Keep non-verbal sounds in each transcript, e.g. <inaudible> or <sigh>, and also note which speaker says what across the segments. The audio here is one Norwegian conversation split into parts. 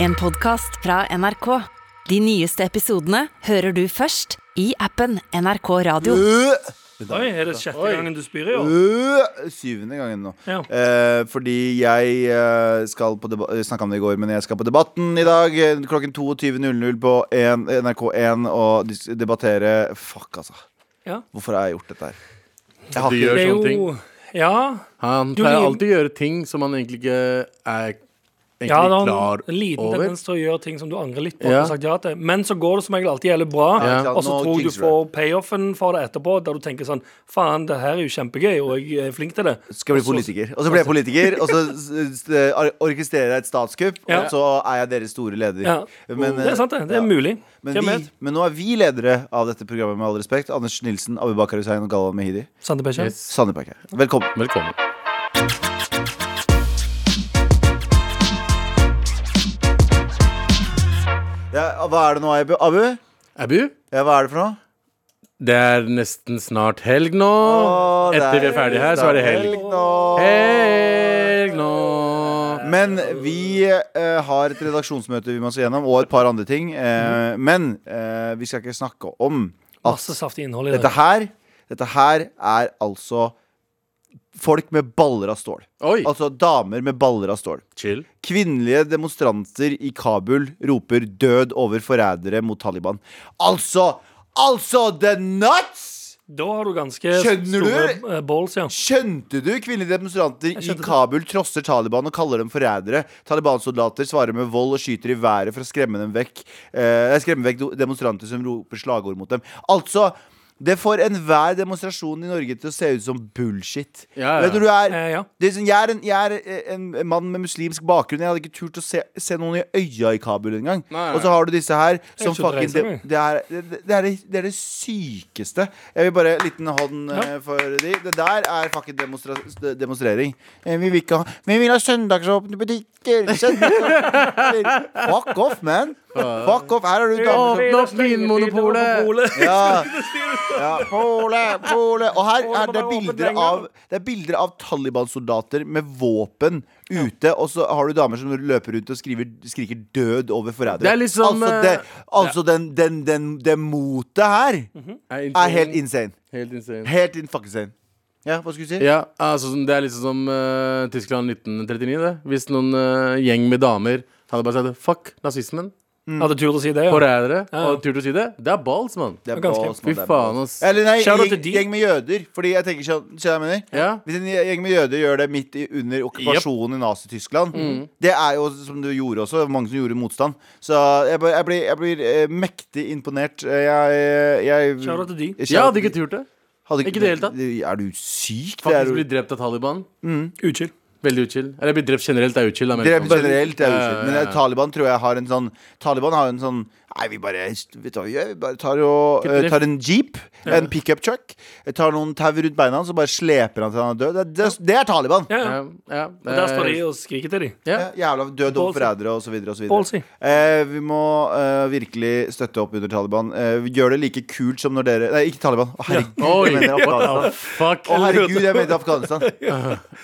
Speaker 1: En podcast fra NRK. De nyeste episodene hører du først i appen NRK Radio.
Speaker 2: Oi, Er det sjette
Speaker 3: Oi.
Speaker 2: gangen du spyr i år?
Speaker 4: øh, syvende gangen nå.
Speaker 2: Ja.
Speaker 4: Eh, fordi jeg eh, skal på debatt snakka om det i går, men jeg skal på Debatten i dag eh, klokken 22.00 på en- NRK1 og dis- debattere Fuck, altså.
Speaker 2: Ja.
Speaker 4: Hvorfor har jeg gjort dette her? Jeg har
Speaker 3: Du
Speaker 4: ikke
Speaker 3: gjør
Speaker 2: Det er
Speaker 3: sånne ting.
Speaker 2: jo Ja.
Speaker 3: Han
Speaker 2: Du
Speaker 3: pleier alltid å gjøre ting som han egentlig ikke er egentlig
Speaker 2: Ja, det har
Speaker 3: klar
Speaker 2: en liten
Speaker 3: over.
Speaker 2: tendens til å gjøre ting som du angrer litt på.
Speaker 3: Ja.
Speaker 2: sagt ja til Men så går det som regel alltid jævlig bra,
Speaker 3: Ja.
Speaker 2: og så tror du får payoffen for det etterpå, der du tenker sånn Faen, det her er jo kjempegøy, og jeg er flink til det.
Speaker 4: skal bli politiker. Og så blir jeg politiker, og så s- orkestrerer jeg et statskupp,
Speaker 2: Ja.
Speaker 4: og så er jeg deres store leder.
Speaker 2: Ja.
Speaker 4: Men,
Speaker 2: Det er sant, det. Det er
Speaker 4: ja.
Speaker 2: mulig.
Speaker 4: Men, vi, men nå er vi ledere av dette programmet, med all respekt. Anders Nilsen, Abubakar Hussein og Galvan Mehidi.
Speaker 2: Sande det,
Speaker 3: Yes.
Speaker 4: Velkommen.
Speaker 3: Velkommen.
Speaker 4: Ja, hva er det nå, Abu? Abu?
Speaker 3: Abu,
Speaker 4: Ja, hva er det for noe?
Speaker 3: det er nesten snart helg nå.
Speaker 4: Åh,
Speaker 3: Etter vi er ferdige her, så er det helg.
Speaker 4: nå.
Speaker 3: Helg nå.
Speaker 4: Men vi eh, har et redaksjonsmøte vi må se gjennom, og et par andre ting. Eh, men eh, vi skal ikke snakke om at
Speaker 2: Masse saftig innhold i
Speaker 4: dette
Speaker 2: det.
Speaker 4: her Dette her er altså folk med baller av stål.
Speaker 3: Oi,
Speaker 4: Altså damer med baller av stål.
Speaker 3: chill.
Speaker 4: Kvinnelige demonstranter i Kabul roper 'død over forrædere' mot Taliban. Altså! Altså the nuts!
Speaker 2: Da har du ganske
Speaker 4: Skjønner
Speaker 2: store du? balls, ja.
Speaker 4: Skjønte du? Kvinnelige demonstranter i
Speaker 2: Kabul det.
Speaker 4: Trosser Taliban og kaller dem forrædere. Taliban-soldater svarer med vold og skyter i været for å skremme dem vekk eh, Skremme vekk demonstranter som roper slagord mot dem. Altså, det får enhver demonstrasjon i Norge til å se ut som bullshit.
Speaker 3: Ja, ja.
Speaker 4: Vet du, du er,
Speaker 2: Eh, ja.
Speaker 4: det er sånn, jeg, er en, jeg er en, en mann med muslimsk bakgrunn. Jeg hadde ikke turt å se, se noen i øya i Kabul engang. Og så har du disse her som fucking
Speaker 2: det,
Speaker 4: det, det, er, det, det, er det, er sykeste. Jeg vil bare en liten hånd
Speaker 2: Ja.
Speaker 4: eh, for de. Det der er fucking demonstra demonstrering. Eh, Vi vil ikke ha Vi vil ha søndagsåpne butikker! Søndagsåpne Fuck off, man! Fuck off. Her er du damer som
Speaker 3: Åpne opp Vinmonopolet.
Speaker 2: Polet.
Speaker 4: ja. <laughs> ja. Pole, pole. Og her er det bilder av Det er bilder av Taliban-soldater med våpen ute, og så har du damer som løper rundt og skriver, skriker 'død' over forrædere.
Speaker 3: Er liksom,
Speaker 4: altså det, altså ja. den, den, den, det motet her
Speaker 3: Er
Speaker 4: er helt insane.
Speaker 3: Helt insane.
Speaker 4: Helt in fucking insane. Ja, hva skulle du si?
Speaker 3: Ja, altså sånn- Det er liksom som uh, Tyskland 1939. det Hvis noen uh, gjeng med damer hadde bare sagt 'fuck nazismen',
Speaker 2: Hadde turt å si det, ja.
Speaker 3: forrædere,
Speaker 2: Ja.
Speaker 3: tur turt å si det, det er balls, mann.
Speaker 4: Det er balls,
Speaker 3: Fy faen, ass.
Speaker 4: Eller nei, gjeng, gjeng med jøder. Fordi jeg tenker Skjønner du hva jeg mener?
Speaker 3: Ja.
Speaker 4: Hvis en gjeng med jøder gjør det midt i, under okkupasjonen i Nazi-Tyskland
Speaker 3: Mm.
Speaker 4: Det er jo som du gjorde også, mange som gjorde motstand. Så jeg, jeg blir, jeg blir eh, mektig imponert. Eh, Jeg, jeg,
Speaker 2: Shout out til de.
Speaker 3: Jeg hadde ikke turt det.
Speaker 4: hadde
Speaker 3: ikke i det hele tatt.
Speaker 4: Er du syk?
Speaker 3: Faktisk bli drept av Taliban.
Speaker 2: Uchill.
Speaker 3: Veldig uchill. Eller bli drept generelt er uchill. men-
Speaker 4: Drept generelt er
Speaker 3: Ja.
Speaker 4: Men eh. Taliban tror jeg har en sånn Taliban har en sånn Nei, vi bare Vet du hva vi gjør? Vi bare tar, og, uh, tar en jeep, en pickup truck, eh, tar noen tau rundt beina hans og bare sleper han til han er død. Det, det, det er Taliban!
Speaker 2: Ja, ja.
Speaker 3: Ja, ja,
Speaker 2: Og der står de
Speaker 3: eh,
Speaker 2: og skriker til de.
Speaker 3: ja.
Speaker 4: Ja, Jævla død over forrædere videre. Eh, vi må uh, virkelig støtte opp under Taliban. Vi gjør det like kult som når dere Nei, ikke Taliban. Å, herregud,
Speaker 3: Oi,
Speaker 4: jeg mener Afghanistan. <laughs> Å, herregud, jeg mente Afghanistan.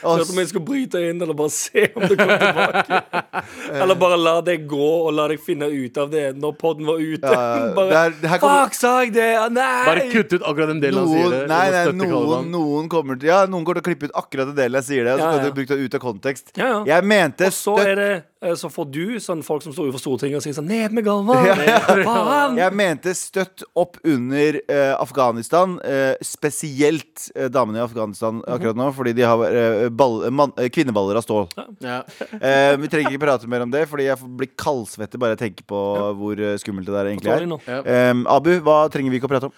Speaker 2: Hørte om jeg skulle bryte inn eller bare se om det kom tilbake. <laughs> Eller bare la det gå og la deg finne ut av det når podden var ute.
Speaker 4: Ja, <laughs>
Speaker 2: bare,
Speaker 4: det er- det her kommer-
Speaker 2: Fuck, sa jeg det? Nei!
Speaker 3: Bare kutt ut akkurat den delen han sier
Speaker 4: noen,
Speaker 3: det.
Speaker 4: nei, nei, noen, noen kommer til Ja, noen går til å klippe ut akkurat den delen jeg sier det, og så
Speaker 2: Ja,
Speaker 4: kan du bruke det ut av kontekst.
Speaker 2: Ja, ja.
Speaker 4: Jeg mente støtt
Speaker 2: det Så får du sånn folk som står utenfor Stortinget og sier sånn Ned med Galvan!
Speaker 4: Ja,
Speaker 2: ja.
Speaker 4: Jeg mente støtt opp under uh, Afghanistan, uh, spesielt uh, damene i Afghanistan akkurat nå, fordi de har eh, ball, man, eh, kvinneballer av stål.
Speaker 3: Ja. <laughs>
Speaker 4: Eh, vi trenger ikke prate mer om det, fordi jeg blir kaldsvette bare jeg tenker på hvor eh, skummelt det der egentlig er. Eh, Abu, hva trenger vi ikke å prate om?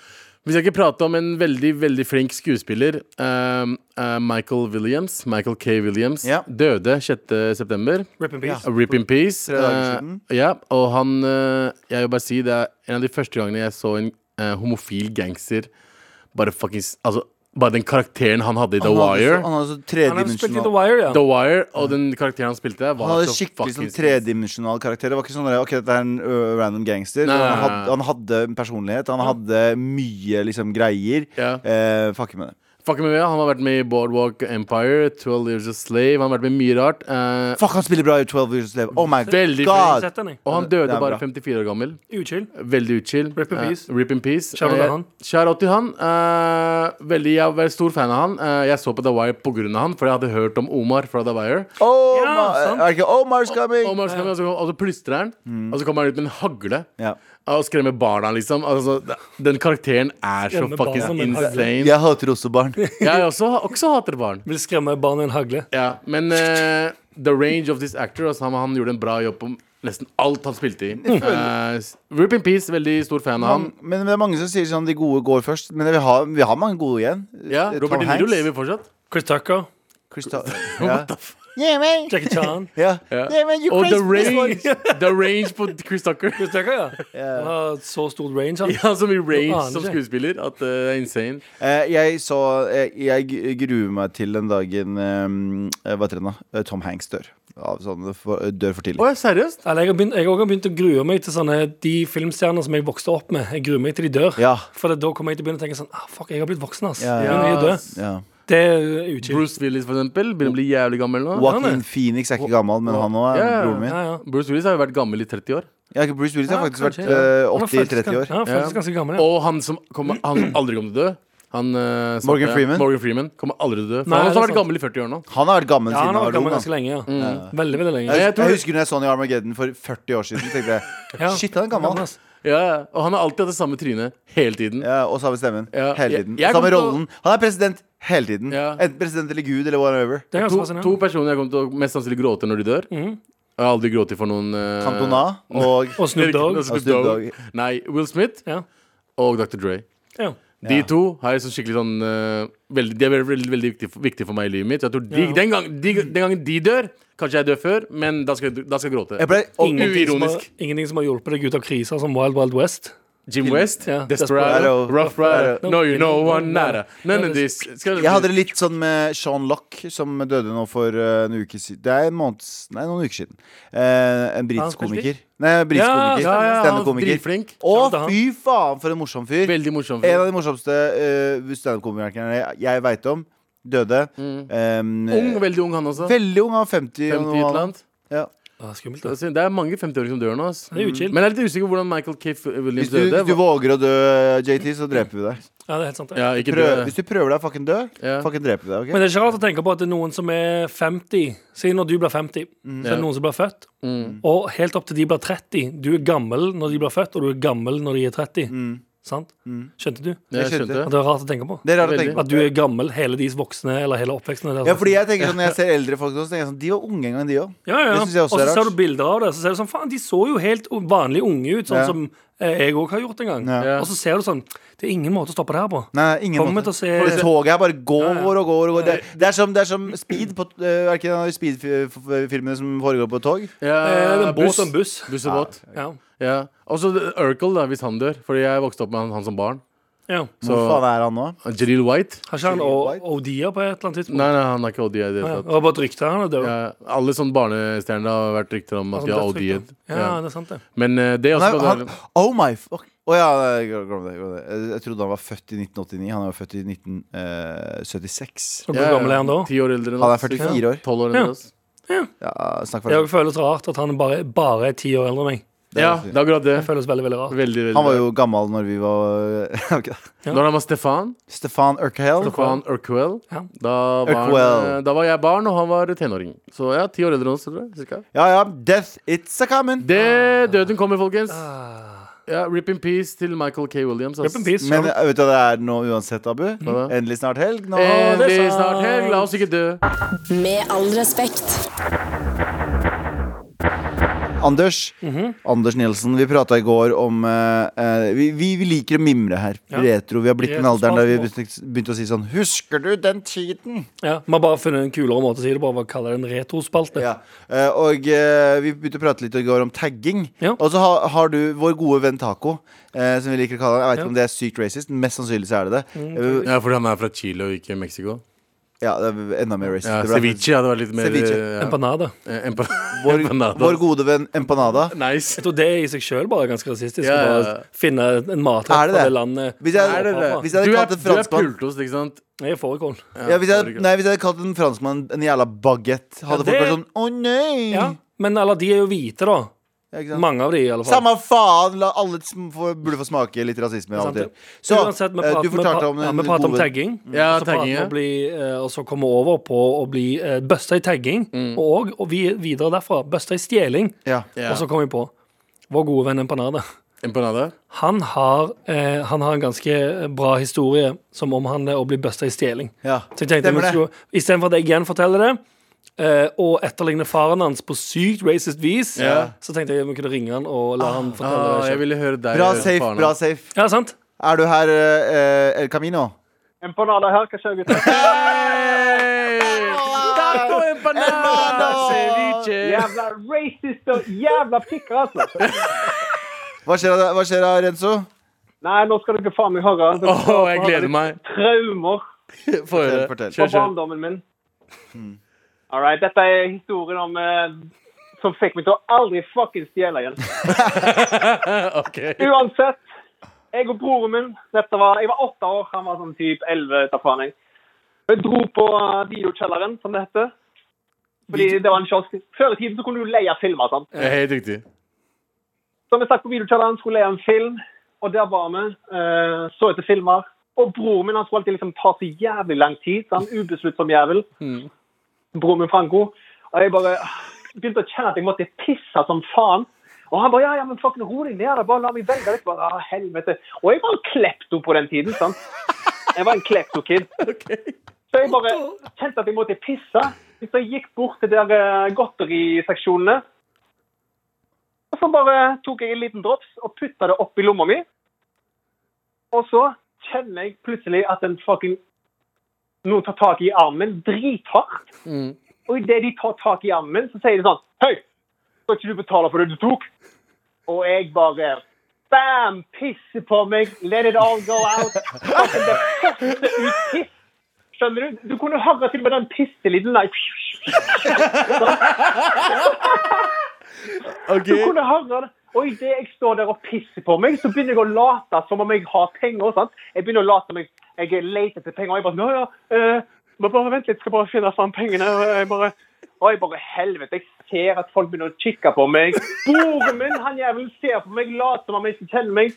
Speaker 3: Vi skal ikke prate om en veldig veldig flink skuespiller. Uh, uh, Michael Williams, Michael K. Williams,
Speaker 4: Ja.
Speaker 3: døde 6.9.
Speaker 2: Rip in peace.
Speaker 3: Rip in peace. Uh, ja, og han uh, Jeg vil bare si det er en av de første gangene jeg så en uh, homofil gangster bare fuckings Altså, bare den karakteren han hadde i The
Speaker 4: Han hadde
Speaker 3: Wire.
Speaker 4: så- Han hadde så
Speaker 2: Han hadde spilt i The Wire, ja.
Speaker 3: The Wire og den karakteren han spilte var
Speaker 4: han hadde
Speaker 3: så
Speaker 4: skikkelig sånn tredimensjonal karakter. Det var ikke sånn der, Ok, dette er en uh, random gangster.
Speaker 3: Nei,
Speaker 4: han, hadde, han hadde personlighet. Han hadde mye liksom greier.
Speaker 3: Ja.
Speaker 4: Eh, fuck med det.
Speaker 3: Fuck med, Han har vært med i Boardwalk Empire, 12 Years a Slave. Han har vært med mye rart. Uh,
Speaker 4: Fuck, han spiller bra i 12 Years a Slave. Oh my
Speaker 3: Veldig
Speaker 4: god.
Speaker 3: Og han døde bare 54 år gammel.
Speaker 2: Uchill.
Speaker 3: Veldig uchill.
Speaker 2: Rip in
Speaker 3: peace.
Speaker 2: peace.
Speaker 3: rip in peace.
Speaker 2: Shout out til
Speaker 3: Eh,
Speaker 2: han.
Speaker 3: shout out til han. Eh, veldig, jeg er veldig stor fan av han. Eh, jeg så på The Wire av han, for jeg hadde hørt om Omar fra The Wire.
Speaker 4: Oh,
Speaker 2: Ja,
Speaker 4: Omar, Omar's coming!
Speaker 3: Omar's coming? Og, så, plystrer han,
Speaker 4: Mm.
Speaker 3: og så kommer han ut med en hagle.
Speaker 4: Ja.
Speaker 3: Og skremme barna, liksom. Altså, den karakteren er så
Speaker 2: Skremmer
Speaker 3: fuckings
Speaker 2: barna
Speaker 3: insane.
Speaker 4: Jeg hater også barn. <laughs>
Speaker 3: Jeg også, også hater barn.
Speaker 2: Vil skremme barn med en hagle.
Speaker 3: Ja, men uh, the range of this actor altså, han, han gjorde en bra jobb på nesten alt han spilte i. Uh, Rip in Peace, veldig stor fan av han.
Speaker 4: Men det er mange som sier sånn de gode går først. Men vi har, vi har mange gode igjen.
Speaker 3: Ja,
Speaker 4: Tom
Speaker 3: Robert De
Speaker 4: Hanks.
Speaker 3: Niro lever fortsatt.
Speaker 2: Chris Tucker.
Speaker 4: Chris Tucker. <laughs> ja.
Speaker 2: Yeah, man. Jackie Chan. <laughs>
Speaker 4: Ja.
Speaker 3: Ja.
Speaker 4: Yeah, man, you
Speaker 3: Og <laughs> the range, the range på Chris Tucker.
Speaker 2: Chris Tucker, ja. <laughs> Han har så stort range, han.
Speaker 3: Ja, så mye range som skuespiller at det det er insane.
Speaker 4: Uh, jeg så Jeg, jeg gruer meg til den dagen eh, Hva heter den da? Eh, Tom Hanks dør. Av sånn, for, dør for tidlig.
Speaker 3: Å, seriøst?
Speaker 2: Eller, jeg har begynt, jeg har begynt å grue meg til sånne de filmstjerner som jeg vokste opp med. Jeg gruer meg til de dør.
Speaker 4: Ja.
Speaker 2: For da kommer jeg til å begynne å tenke sånn ah, Fuck, jeg har blitt voksen, ass.
Speaker 4: Ja,
Speaker 2: Jeg
Speaker 4: ja.
Speaker 2: er død.
Speaker 4: ja.
Speaker 2: Det er uchill.
Speaker 3: Bruce Willis, for eksempel. Begynner å bli jævlig gammel nå.
Speaker 4: Joaquin Phoenix er ikke gammel, men han òg er
Speaker 3: Ja, ja,
Speaker 4: broren min.
Speaker 2: Ja, ja.
Speaker 3: Bruce Willis har jo vært gammel i 30 år.
Speaker 4: Ja, Bruce Willis har
Speaker 2: Ja,
Speaker 4: faktisk
Speaker 2: kanskje,
Speaker 4: vært
Speaker 2: ja.
Speaker 4: eh,
Speaker 2: Han er
Speaker 4: 80 i
Speaker 2: faktisk
Speaker 4: 30 år.
Speaker 2: Ja, faktisk ganske gammel. Ja.
Speaker 3: Og han som, kommer, han som aldri kommer til å dø. Han, eh,
Speaker 4: Morgan. Freeman?
Speaker 3: Morgan Freeman kommer aldri til å dø. For
Speaker 2: Nei,
Speaker 3: han har
Speaker 2: det er
Speaker 3: også vært
Speaker 2: sant.
Speaker 3: gammel i 40 år nå.
Speaker 4: Han har vært gammel
Speaker 2: Ja,
Speaker 4: siden
Speaker 2: han har
Speaker 4: var
Speaker 2: vært gammel
Speaker 4: ung.
Speaker 2: ganske
Speaker 4: da.
Speaker 2: lenge, ja. Veldig, veldig lenge.
Speaker 4: Jeg,
Speaker 3: jeg tror-
Speaker 4: jeg husker når jeg så han i Armageddon for 40 år siden. tenkte jeg <laughs>
Speaker 2: Ja.
Speaker 4: Shit, han er gammel.
Speaker 2: ass.
Speaker 3: Ja, ja. Og han har alltid hatt det samme trynet hele tiden.
Speaker 4: Ja, og samme stemmen.
Speaker 3: Ja.
Speaker 4: Hele tiden.
Speaker 3: jeg
Speaker 4: Samme
Speaker 3: kommer til å-
Speaker 4: rollen. Han er president hele tiden.
Speaker 3: Ja.
Speaker 4: Enten president eller gud eller whatever.
Speaker 2: Det er ganske
Speaker 3: To,
Speaker 2: fascinerende.
Speaker 3: to personer jeg kommer til å mest sannsynlig gråte når de dør.
Speaker 2: Mhm.
Speaker 3: Jeg har aldri grått for noen uh,
Speaker 4: Cantona <laughs> og
Speaker 2: Og Snoop Dogg.
Speaker 3: Og Snoop
Speaker 4: Og Snoop
Speaker 3: Dogg. Nei, Will Smith
Speaker 2: Ja.
Speaker 3: og Dr. Dre.
Speaker 2: Ja.
Speaker 3: De
Speaker 4: Ja.
Speaker 3: to har jeg sånn skikkelig sånn eh, veldig, De er veldig, veldig, veldig viktige, for, viktige for meg i livet mitt. Jeg tror de,
Speaker 2: Ja.
Speaker 3: den, gang, de, den gangen de dør Kanskje jeg dør før, men da skal jeg, da skal jeg gråte.
Speaker 4: Jeg ble, og,
Speaker 2: Ingenting som, har,
Speaker 3: uironisk.
Speaker 2: ingenting som har hjulpet deg ut av krisa som Wild Wild West.
Speaker 3: Jim West,
Speaker 2: Ja,
Speaker 3: Desperado, Rough Rider
Speaker 4: No,
Speaker 3: you know
Speaker 2: no,
Speaker 3: one nada None of this
Speaker 4: jeg hadde det litt sånn med Sean Lock, som døde nå for eh, en uke siden. Det er en måned Nei, noen uker siden. Eh, en britisk komiker. Nei, britisk
Speaker 2: Ja,
Speaker 4: komiker.
Speaker 3: Ja, ja, han er
Speaker 4: Standup-komiker.
Speaker 3: dritflink.
Speaker 4: Å, fy faen, for en morsom fyr.
Speaker 3: Veldig morsom. fyr.
Speaker 4: En av de morsomste uh, standup-komikerne jeg, veit om, døde. Um,
Speaker 3: Ung, veldig ung han også.
Speaker 4: Veldig ung, han var 50.
Speaker 3: 50
Speaker 4: og
Speaker 3: et eller
Speaker 4: annet.
Speaker 3: annet.
Speaker 4: Ja.
Speaker 2: Ah, skummelt.
Speaker 3: Det
Speaker 2: Det.
Speaker 3: er- mange 50-åringer som dør nå. ass.
Speaker 2: Det er jo.
Speaker 3: Men jeg er litt usikker på hvordan Michael K. Williams
Speaker 4: Hvis, du,
Speaker 3: døde.
Speaker 4: hvis du våger å dø, JT, så dreper vi deg.
Speaker 2: Ja, det er helt sant. det.
Speaker 3: Ja, ikke
Speaker 4: Prøv,
Speaker 3: dø.
Speaker 4: hvis du prøver deg, fucking dø.
Speaker 3: Ja.
Speaker 4: Fucking dreper vi deg. ok?
Speaker 2: Men det er ikke rart å tenke på at det er noen som er 50 Si når du blir 50, så er
Speaker 3: Ja.
Speaker 2: det noen som blir født.
Speaker 3: Mm.
Speaker 2: Og helt opp til de blir 30. Du er gammel når de blir født, og du er gammel når de er 30.
Speaker 4: Mm.
Speaker 2: Sant? Skjønte du?
Speaker 3: Jeg
Speaker 4: skjønte.
Speaker 2: At det var rart å tenke på.
Speaker 4: Det er rart å tenke på.
Speaker 2: At du er gammel hele deres voksne, eller hele oppveksten.
Speaker 4: Ja, fordi jeg tenker sånn Når jeg ser eldre folk, så tenker jeg sånn De var unge en gang, de òg.
Speaker 2: Ja, ja.
Speaker 4: Det synes jeg også
Speaker 2: Og så
Speaker 4: er
Speaker 2: ser du bilder av det, så ser du sånn Faen, de så jo helt vanlig unge ut, sånn
Speaker 4: Ja.
Speaker 2: som eh, jeg òg har gjort en gang.
Speaker 4: Ja.
Speaker 2: Og så ser du sånn Det er ingen måte å stoppe det her på.
Speaker 4: Nei, ingen
Speaker 2: Kommer
Speaker 4: måte.
Speaker 2: se
Speaker 4: For det toget her bare går
Speaker 2: Ja, ja.
Speaker 4: og går. og går det, det, er som, det er som speed på uh, Er ikke det en av de speed-filmene som foregår på tog?
Speaker 3: Ja,
Speaker 2: Eh, er båt
Speaker 3: buss.
Speaker 2: og buss.
Speaker 3: Buss og båt.
Speaker 2: Ja.
Speaker 3: Ja. Også Urkel, da, hvis han dør. Fordi jeg vokste opp med han, han som barn.
Speaker 2: ja.
Speaker 3: Så
Speaker 4: Hvor faen er han nå?
Speaker 3: Jaleel White?
Speaker 2: Har ikke han? O- Odia på et eller annet tidspunkt?
Speaker 3: Nei, nei, han er ikke OD i det
Speaker 2: Ja,
Speaker 3: hele
Speaker 2: ja.
Speaker 3: tatt.
Speaker 2: Det var bare et rykte. Han er død.
Speaker 3: Ja, alle sånne barnestjerner har vært rykter om at de har
Speaker 2: Altså,
Speaker 3: OD-et.
Speaker 2: Ja, det er sant, det.
Speaker 3: Men eh, det er
Speaker 4: Nei,
Speaker 3: også
Speaker 4: han, oh my fuck Å ja, glem det. glem det. Jeg- Jeg trodde han var født i 1989. Han er jo født i eh, 1976.
Speaker 2: Og Hvor gammel er han da?
Speaker 3: Ti år eldre enn
Speaker 4: Han er
Speaker 3: oss.
Speaker 4: 44 år.
Speaker 3: 12 år
Speaker 2: Ja.
Speaker 3: eldre enn oss.
Speaker 4: Ja, snakk for
Speaker 2: Det
Speaker 4: deg.
Speaker 2: føles rart at han bare, bare er ti år eldre enn meg.
Speaker 3: Ja, det er akkurat det.
Speaker 2: Det føles veldig, veldig rart.
Speaker 3: Veldig, veldig
Speaker 4: Han var jo gammel når vi var <laughs> okay.
Speaker 2: Ja.
Speaker 3: Når han var Stefan,
Speaker 4: Stefan Urquell.
Speaker 3: Stefan Urquell,
Speaker 2: Ja.
Speaker 3: da, var
Speaker 4: Urquell.
Speaker 3: eh, da var jeg barn, og han var tenåring. Så ja, ti år eldre enn oss, tror jeg. Cirka.
Speaker 4: Ja ja, death it's a coming.
Speaker 3: Det Døden kommer, folkens.
Speaker 2: Ah.
Speaker 3: Ja, Rip in peace til Michael K. Williams. ass.
Speaker 2: Rip in peace.
Speaker 4: Men vet du hva det er nå uansett, Abu?
Speaker 3: Mm.
Speaker 4: Endelig snart helg. Nå.
Speaker 3: Endelig snart helg, la oss ikke dø.
Speaker 1: Med all respekt.
Speaker 4: Anders Anders Nielsen, vi prata i går om eh, eh, vi, vi, liker å mimre her.
Speaker 2: Ja.
Speaker 4: Retro. Vi har blitt den alderen der vi begynte, å si sånn Husker du den tiden?
Speaker 2: Ja, Vi har bare funnet en kulere måte å si det på. Bare kalle det en retrospalte.
Speaker 4: Ja. Uh, og uh, vi begynte å prate litt i går om tagging.
Speaker 2: Ja.
Speaker 4: Og så har, har du vår gode venn Taco, eh, som vi liker å kalle han. Jeg vet ikke
Speaker 2: Ja.
Speaker 4: om det er sykt racist, mest sannsynlig så er det det. Eh,
Speaker 3: Ja, fordi han er fra Chile og ikke Mexico.
Speaker 4: Ja, det er enda mer racist.
Speaker 3: Ja,
Speaker 4: Det ble-
Speaker 3: ceviche hadde vært litt mer
Speaker 4: Ceviche.
Speaker 3: eh, ja.
Speaker 2: Empanada.
Speaker 3: Eh, empa- <laughs>
Speaker 4: Vår, vår gode venn Empanada.
Speaker 3: Nice.
Speaker 2: Jeg tror det i seg sjøl bare er ganske rasistisk.
Speaker 3: Ja, ja.
Speaker 2: bare finne en matrett
Speaker 4: det
Speaker 2: fra
Speaker 4: det?
Speaker 2: det landet.
Speaker 4: Hvis jeg,
Speaker 3: Er det det?
Speaker 4: Hvis jeg hadde
Speaker 3: Du er,
Speaker 4: kalt en
Speaker 3: du er
Speaker 4: franskmann
Speaker 3: pultost, ikke sant?
Speaker 2: Jeg er fårikål.
Speaker 4: ja, hvis, jeg, nei, hvis jeg hadde kalt en franskmann en jævla baguette, hadde
Speaker 2: Ja,
Speaker 4: folk
Speaker 2: det-
Speaker 4: vært sånn Å, nei!
Speaker 2: Ja, men alle de er jo hvite, da. Mange av de, i alle fall.
Speaker 4: Samme faen! La alle få, burde få smake litt rasisme av og. Så,
Speaker 2: Uansett, vi
Speaker 4: eh,
Speaker 2: prater,
Speaker 4: du fortalte om
Speaker 2: ja, vi prater om tagging.
Speaker 3: Ja,
Speaker 2: og så
Speaker 3: tagging,
Speaker 2: vi
Speaker 3: ja.
Speaker 2: bli, eh, Og så komme over på å bli uh, busta i tagging,
Speaker 4: Mm.
Speaker 2: og, og vi, videre derfra busta i stjeling.
Speaker 4: ja.
Speaker 2: Og så kom vi på vår gode venn Empanade.
Speaker 3: Empanade?
Speaker 2: Han har, eh, han har en ganske bra historie som omhandler å bli busta i stjeling.
Speaker 4: ja.
Speaker 2: Så jeg tenkte vi Istedenfor at jeg igjen forteller det, eh, og etterligne faren hans på sykt racist vis,
Speaker 3: Ja.
Speaker 2: så tenkte jeg vi kunne ringe han og la han fortelle
Speaker 3: Ah,
Speaker 2: det
Speaker 3: jeg ville høre deg.
Speaker 4: Bra
Speaker 3: høre
Speaker 4: safe,
Speaker 3: faren
Speaker 4: bra safe.
Speaker 2: Ja, sant?
Speaker 4: Er du her, uh, El Camino?
Speaker 5: Empanada her, hva skjer, gutter?
Speaker 3: Hey! Taco empanada! Ceviche!
Speaker 5: Jævla racist og jævla pikker, altså.
Speaker 4: Hva skjer, hva skjer da, Renzo?
Speaker 5: Nei, nå skal dere faen meg høre.
Speaker 3: Åh,
Speaker 5: skal
Speaker 3: jeg gleder meg.
Speaker 5: Traumer
Speaker 3: Få høre.
Speaker 4: Fortell.
Speaker 5: fra barndommen min. All right, dette er historien om uh, som fikk meg til å aldri fuckings stjele igjen. <laughs>
Speaker 3: okay.
Speaker 5: Uansett, jeg og broren min dette var, Jeg var åtte år, han var sånn typ elleve. jeg. Vi dro på eh, videokjelleren, som det heter. Fordi det var en kiosk. Før i tiden så kunne du leie filmer. sant?
Speaker 3: Helt riktig.
Speaker 5: Så vi satt på videokjelleren, skulle leie en film, og der var vi. eh, så etter filmer. Og broren min han skulle alltid liksom ta så jævlig lang tid. Så han ubesluttsom jævel.
Speaker 3: Mm.
Speaker 5: Broren min Franco. Og jeg bare begynte å kjenne at jeg måtte pisse som faen. Og han bare ja, ja, men fucking ro deg ned. Bare la meg velge litt. Bare, ah, helvete. Og jeg var en klepto på den tiden. sant? Jeg var en klepto-kid. Okay. Så jeg bare kjente at jeg måtte pisse. Så jeg gikk bort til der eh, godteriseksjonene. Og så bare tok jeg en liten drops og putta det opp i lomma mi. Og så kjenner jeg plutselig at en fucking noen tar tak i armen drithardt.
Speaker 3: Mm.
Speaker 5: Og idet de tar tak i armen så sier de sånn Hei, skal ikke du betale for det du tok? Og jeg bare Bam! Pisser på meg. Let it all go out. Det første ut piss. Skjønner du? Du kunne høre til og med den pisselyden der.
Speaker 3: Ok.
Speaker 5: Du kunne høre det. Og idet jeg står der og pisser på meg, så begynner jeg å late som om jeg har penger. Sant? Jeg begynner å late som jeg, jeg leter etter penger. Og jeg bare Nå, ja, eh, bare, vent litt, skal bare finne fram pengene. Og jeg bare, og bare Helvete, jeg ser at folk begynner å kikke på meg. Broren min, han jævelen ser på meg, later som om han ikke kjenner meg.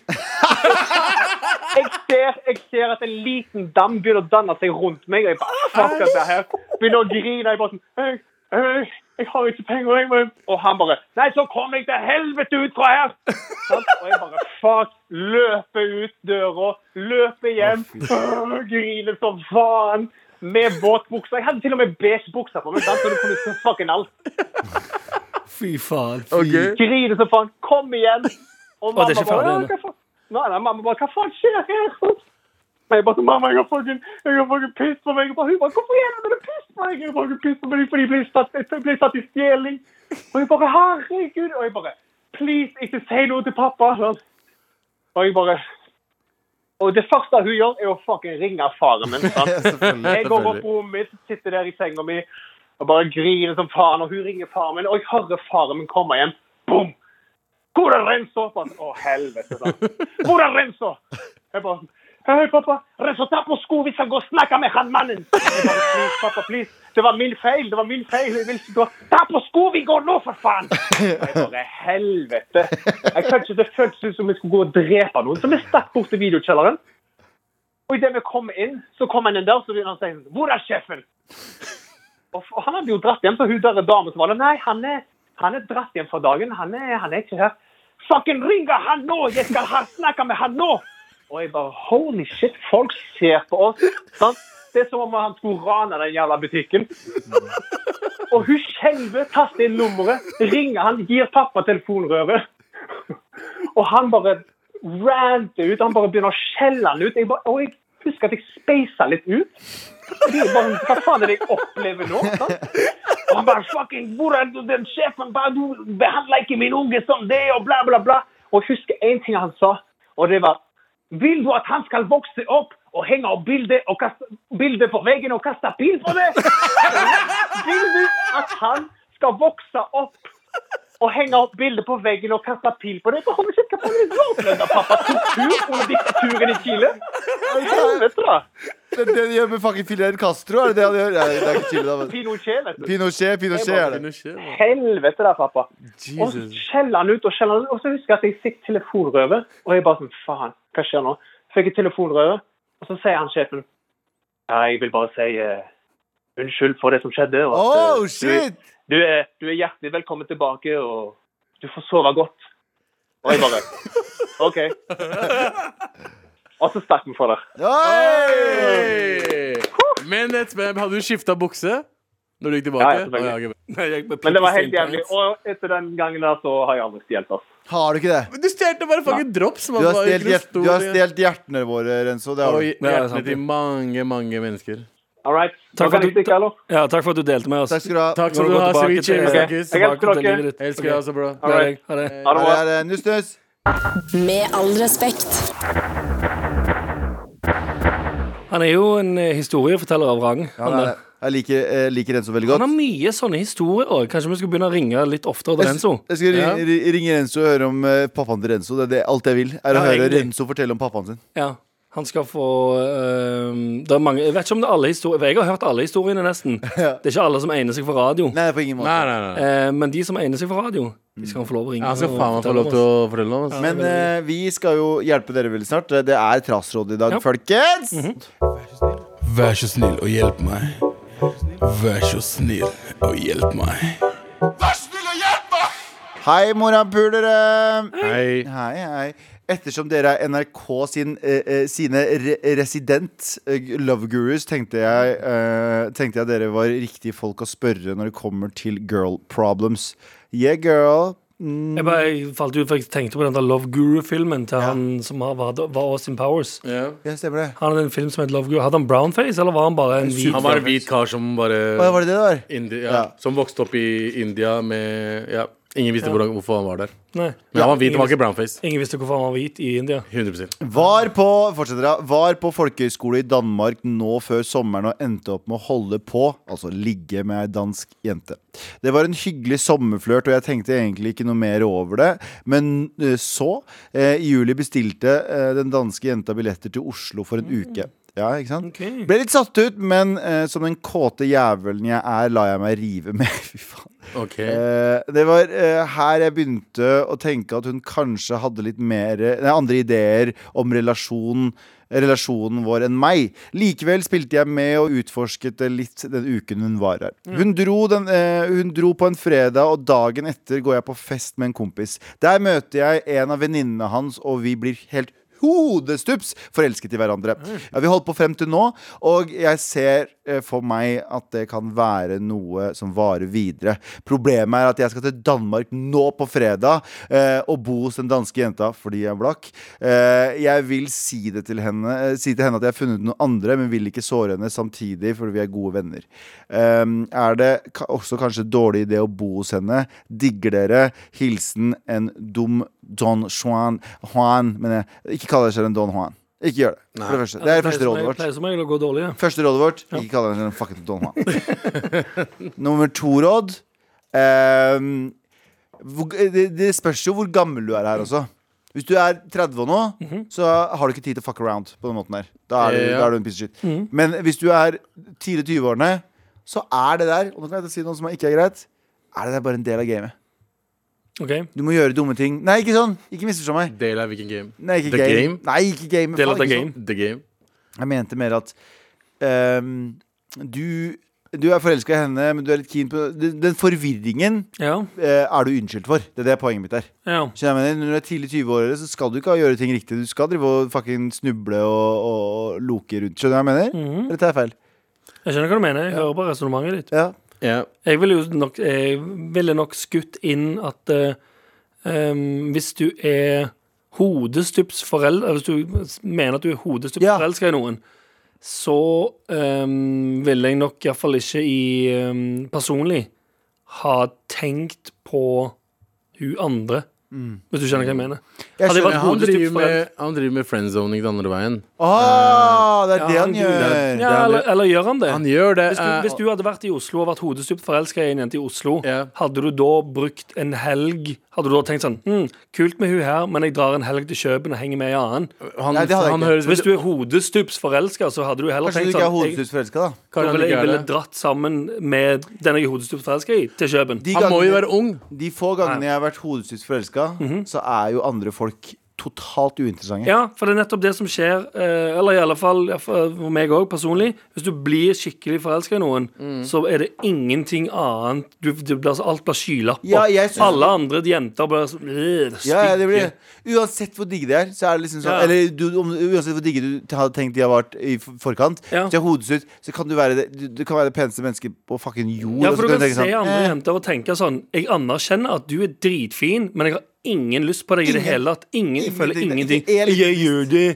Speaker 5: Jeg ser, jeg ser at en liten dam begynner å danne seg rundt meg. Og jeg bare Fuck dette her. Begynner å grine. Jeg bare sånn «Hei, hei, jeg har ikke penger. Jeg må... Og han bare Nei, så kom jeg til helvete ut fra her! Og jeg bare Fuck. Løper ut døra. Løper hjem. oh, <laughs> Griner som faen. Med våtbukser. Jeg hadde til og med beige bukser på meg, så du kunne se fucking alt.
Speaker 2: Fy faen.
Speaker 3: Okay.
Speaker 5: Griner som faen. Kom igjen! Og
Speaker 2: er ikke ferdig
Speaker 5: bare,
Speaker 2: ennå.
Speaker 5: Hva faen?» Nei, nei, mamma bare Hva faen skjer her? Jeg bare Mamma, jeg har fucking, jeg har fucking piss på meg. Og bare, hun bare, Hvorfor gjør du det piss på meg? Jeg har fucking piss på meg fordi jeg ble satt, jeg ble satt i stjeling. Og jeg bare Herregud. Og jeg bare Please, ikke si noe til pappa. Og jeg bare Og det første hun gjør, er å fucking ringe faren min. <laughs> Jeg går på
Speaker 4: selvfølgelig.
Speaker 5: rommet mitt, sitter der i senga mi og bare griner som faen. Og hun ringer faren min, og jeg hører faren min komme hjem. Boom! Hvor er Renzo? Å, helvete. sant? Hvor er Renzo? Jeg bare <laughs> Hei, pappa. resultat på sko. Vi skal gå og snakke med han mannen. <laughs> Please, pappa, please. Det var min feil. Det var min feil. Jeg vil gå. Ta på sko. Vi går nå, for faen. Jeg bare Helvete. Jeg kan Det føltes ut som vi skulle gå og drepe noen. Så vi stakk bort til videokjelleren. Og idet vi kom inn, så kom han inn der, så begynner han å si Hvor er sjefen? Og han hadde jo dratt hjem, så hun der damen som var der Nei, han er, han er dratt hjem for dagen. Han er, han er ikke her. Fucking ringer han nå! Jeg skal snakke med han nå! Og jeg bare Holy shit, folk ser på oss. Sant? Det er som om han skulle rane den jævla butikken. Og hun skjelver, taster inn nummeret, ringer han, gir pappa telefonrøret. Og han bare ranter ut. Han bare begynner å skjelle han ut. Jeg bare, og jeg husker at jeg speisa litt ut. Bare, Hva faen er det jeg opplever nå? Sant? Og han bare fucking, Hvor er du, den sjefen? Bare, du behandler ikke min unge som det, og bla, bla, bla. Og jeg husker én ting han sa, og det var Vil du at han skal vokse opp og henge opp bildet, og kaste, bildet på veggen og kaste pil på det. Vil du at han skal vokse opp og henge opp bildet på veggen og kaste pil på det? Sett hva faen du har opplevd av pappa? Tortur under diktaturen i Chile? Helvete, da.
Speaker 4: Det det de gjør med fucking Fidel Castro. Er det det han gjør? Nei, det er ikke Chile, da. men-
Speaker 5: Pinochet, vet du.
Speaker 4: Pinochet, Pinochet er det.
Speaker 3: Pinochet.
Speaker 5: Helvete der, pappa. Jesus. Og så skjeller han ut og skjeller han ut. Og så husker jeg at jeg fikk telefonrøve. Og jeg bare sånn, faen, hva skjer nå? Fikk jeg telefonrøve, og så sier han sjefen, ja, jeg vil bare si uh, unnskyld for det som skjedde. Og at, eh,
Speaker 4: Oh, shit!
Speaker 5: Du, du, er, du er hjertelig velkommen tilbake, og du får sove godt. Og jeg bare, <laughs> ok. <laughs> Og så stakk vi for det.
Speaker 4: Oi!
Speaker 3: Men et hadde du skifta bukse når du gikk tilbake?
Speaker 5: Ja,
Speaker 2: jeg
Speaker 5: Men <laughs> det var helt jævlig. Og etter den gangen der, så har jeg aldri stjålet oss.
Speaker 4: Har du ikke det?
Speaker 3: Men Du stjelte bare fucking drops.
Speaker 4: Du har stjålet hjertene våre, Renzo. Det har du.
Speaker 2: Og er
Speaker 3: hjertene til mange, mange mennesker.
Speaker 5: All right.
Speaker 2: Takk for du-. Ja, takk for at du delte med oss.
Speaker 4: Takk skal du ha.
Speaker 3: Takk skal du ha, Ceviche.
Speaker 5: Jeg elsker dere.
Speaker 3: Elsker deg også, bro.
Speaker 2: Ha det.
Speaker 5: Ha det
Speaker 4: eh, Nuss-Nuss.
Speaker 1: Med all respekt.
Speaker 2: Han er jo en eh, historieforteller av rang.
Speaker 4: Ja,
Speaker 2: Han,
Speaker 4: er- jeg liker, jeg liker Renzo veldig godt.
Speaker 2: han har mye sånne historier òg. Kanskje vi skulle begynne å ringe litt oftere til Renzo?
Speaker 4: jeg skal
Speaker 3: Ja.
Speaker 4: ringe, ri- ringe Renzo og høre om eh, pappaen til Renzo. Det er det, alt jeg vil. Er å
Speaker 2: Ja,
Speaker 4: høre
Speaker 2: egentlig.
Speaker 4: Renzo fortelle om pappaen sin.
Speaker 2: Ja. Han skal få øhm, Det er mange Jeg vet ikke om det er alle historier Jeg har hørt alle historiene, nesten. <laughs> Det er ikke alle som egner seg for radio.
Speaker 4: Nei, på ingen måte.
Speaker 3: Nei, nei, nei.
Speaker 2: Eh, men de som egner seg for radio, de skal få lov å ringe.
Speaker 3: Han skal
Speaker 2: og
Speaker 3: faen meg få
Speaker 2: fortelle
Speaker 3: lov
Speaker 2: om
Speaker 3: til
Speaker 2: oss.
Speaker 3: å fortelle oss ass.
Speaker 4: Men eh, vi skal jo hjelpe dere veldig snart. Det er Trassrådet i dag,
Speaker 2: Ja.
Speaker 4: folkens.
Speaker 6: Vær så snill og hjelp meg. Vær så snill og hjelp meg.
Speaker 4: Hei, morapulere.
Speaker 3: Hei.
Speaker 4: Hei, hei. Ettersom dere er NRK sin, eh, eh, sine re resident eh, love gurus, tenkte jeg, eh, tenkte jeg dere var riktige folk å spørre når det kommer til girl problems. Yeah, girl. Mm.
Speaker 2: Jeg bare jeg falt ut, for jeg tenkte på den der Love Guru-filmen til han som var, var Austin Powers.
Speaker 3: Ja.
Speaker 4: Ja, stemmer det.
Speaker 2: Han hadde en film som het Love Guru. Hadde han brownface, eller var han bare en hvit?
Speaker 3: Han var en hvit kar som bare
Speaker 4: Hva var det det var?
Speaker 3: India, ja,
Speaker 4: Ja.
Speaker 3: Som vokste opp i India med Ja, ingen visste hvordan, hvorfor han var der.
Speaker 2: Nei.
Speaker 3: Men han var hvit, det var ikke brownface.
Speaker 2: Ingen visste hvorfor han var hvit i India.
Speaker 3: 100%
Speaker 4: Var på, fortsetter jeg, var på folkehøyskole i Danmark nå før sommeren og endte opp med å holde på, altså ligge med ei dansk jente. Det var en hyggelig sommerflørt, og jeg tenkte egentlig ikke noe mer over det. Men eh, så, eh, i juli bestilte eh, den danske jenta billetter til Oslo for en uke. Ja, ikke sant?
Speaker 2: Okay.
Speaker 4: Ble litt satt ut, men eh, som den kåte jævelen jeg er, la jeg meg rive med. <laughs> Fy faen.
Speaker 3: Ok.
Speaker 4: Eh, det var eh, her jeg begynte å tenke at hun kanskje hadde litt mer nei, andre ideer om relasjon, relasjonen vår enn meg. Likevel spilte jeg med og utforsket det litt den uken hun var her. Hun dro, den, eh, hun dro på en fredag, og dagen etter går jeg på fest med en kompis. Der møter jeg en av venninnene hans, og vi blir helt hodestups forelsket i hverandre. Ja, Vi holdt på frem til nå, og jeg ser eh, for meg at det kan være noe som varer videre. Problemet er at jeg skal til Danmark nå på fredag eh, og bo hos den danske jenta fordi jeg er blakk. Eh, jeg vil si det til henne eh, Si til henne at jeg har funnet noen andre, men vil ikke såre henne samtidig fordi vi er gode venner. Eh, er det også kanskje dårlig idé å bo hos henne? Digger dere? Hilsen en dum Don Juan Juan, men jeg, ikke kall deg selv en Don Juan. Ikke gjør det. For det første. Det er det første rådet vårt.
Speaker 2: Pleier som regel å gå dårlig. ja.
Speaker 4: Første rådet vårt ikke kall deg selv en fucking Don Juan. <laughs> Nummer to råd ehm, det, det spørs jo hvor gammel du er her også. Hvis du er 30 nå, så har du ikke tid til å fuck around på den måten her. Da er du,
Speaker 3: Ja.
Speaker 4: da er du en piece of shit. Men hvis du er tidlig i 20-årene, så er det der Og nå kan jeg si noe som ikke er greit. Er det der bare en del av gamet?
Speaker 2: Ok,
Speaker 4: Du må gjøre dumme ting. Nei, ikke sånn! Ikke misforstå meg.
Speaker 3: Del av hvilken game?
Speaker 4: Nei, ikke
Speaker 3: The
Speaker 4: game.
Speaker 3: game?
Speaker 4: Nei, ikke game.
Speaker 2: Del av the game.
Speaker 4: sånn.
Speaker 3: The game?
Speaker 4: Jeg mente mer at um, du, du er forelska i henne, men du er litt keen på Den, forvirringen
Speaker 2: ja,
Speaker 4: eh, er du unnskyldt for. Det er det poenget mitt er.
Speaker 2: ja.
Speaker 4: Skjønner jeg mener? Når du er tidlig 20-årere, så skal du ikke gjøre ting riktig. Du skal drive og fucking snuble og, og loke rundt. Skjønner du hva jeg mener?
Speaker 2: Mhm.
Speaker 4: Eller tar jeg feil?
Speaker 2: Jeg skjønner hva du mener. Jeg hører på resonnementet ditt.
Speaker 4: Ja.
Speaker 3: Ja.
Speaker 2: Jeg ville jo nok, jeg ville nok skutt inn at uh, um, hvis du er hodestups forelder Hvis du mener at du er hodestups
Speaker 4: yeah.
Speaker 2: forelska i noen, så um, ville jeg nok iallfall ikke i um, personlig ha tenkt på hun andre Hvis du skjønner hva jeg mener.
Speaker 4: Jeg skjønner.
Speaker 3: Han driver med, han driver med friendzoning den andre veien.
Speaker 4: Ah, det er det
Speaker 2: Ja,
Speaker 4: han
Speaker 2: han-
Speaker 4: gjør.
Speaker 2: ja, eller, eller gjør han det?
Speaker 3: Han gjør det.
Speaker 2: Hvis du,
Speaker 3: eh,
Speaker 2: hvis du hadde vært i Oslo og vært hodestupt forelska i en jente i Oslo,
Speaker 3: yeah.
Speaker 2: hadde du da brukt en helg Hadde du da tenkt sånn hm, Kult med hun her, men jeg drar en helg til Kjøpen og henger med en annen.
Speaker 3: han,
Speaker 4: Nei, det
Speaker 3: han
Speaker 2: hvis du er hodestups forelska, så hadde du heller
Speaker 4: Kanskje du
Speaker 2: tenkt
Speaker 4: ikke er
Speaker 2: sånn
Speaker 4: hodestups forelska, da?
Speaker 2: Ville jeg ville dratt sammen med den jeg er hodestups forelska i, til Kjøpen.
Speaker 4: De,
Speaker 3: Han må jo være ung.
Speaker 4: de få gangene jeg har vært hodestups forelska, så er jo andre folk totalt uinteressante.
Speaker 2: Ja, for det er nettopp det som skjer, eh, eller i alle fall for meg òg personlig. Hvis du blir skikkelig forelska i noen,
Speaker 4: Mm.
Speaker 2: så er det ingenting annet du, du, Alt blir skylapp.
Speaker 4: Ja, synes-
Speaker 2: Alle andre jenter blir så øh,
Speaker 4: Ja, ja, det blir, uansett hvor digge de er, så er det liksom sånn. Eller du, om, uansett hvor digge du hadde tenkt de har vært i forkant,
Speaker 2: Ja.
Speaker 4: de er hodestups, så kan du være det, du, kan være det peneste mennesket på fucking jord.
Speaker 2: Ja, for du kan
Speaker 4: kan
Speaker 2: se
Speaker 4: sånn,
Speaker 2: andre jenter og tenke sånn Jeg anerkjenner at du er dritfin, men jeg har ingen lyst på deg i det hele tatt. Ingen, jeg føler
Speaker 4: ingenting.
Speaker 2: Jeg gjør det.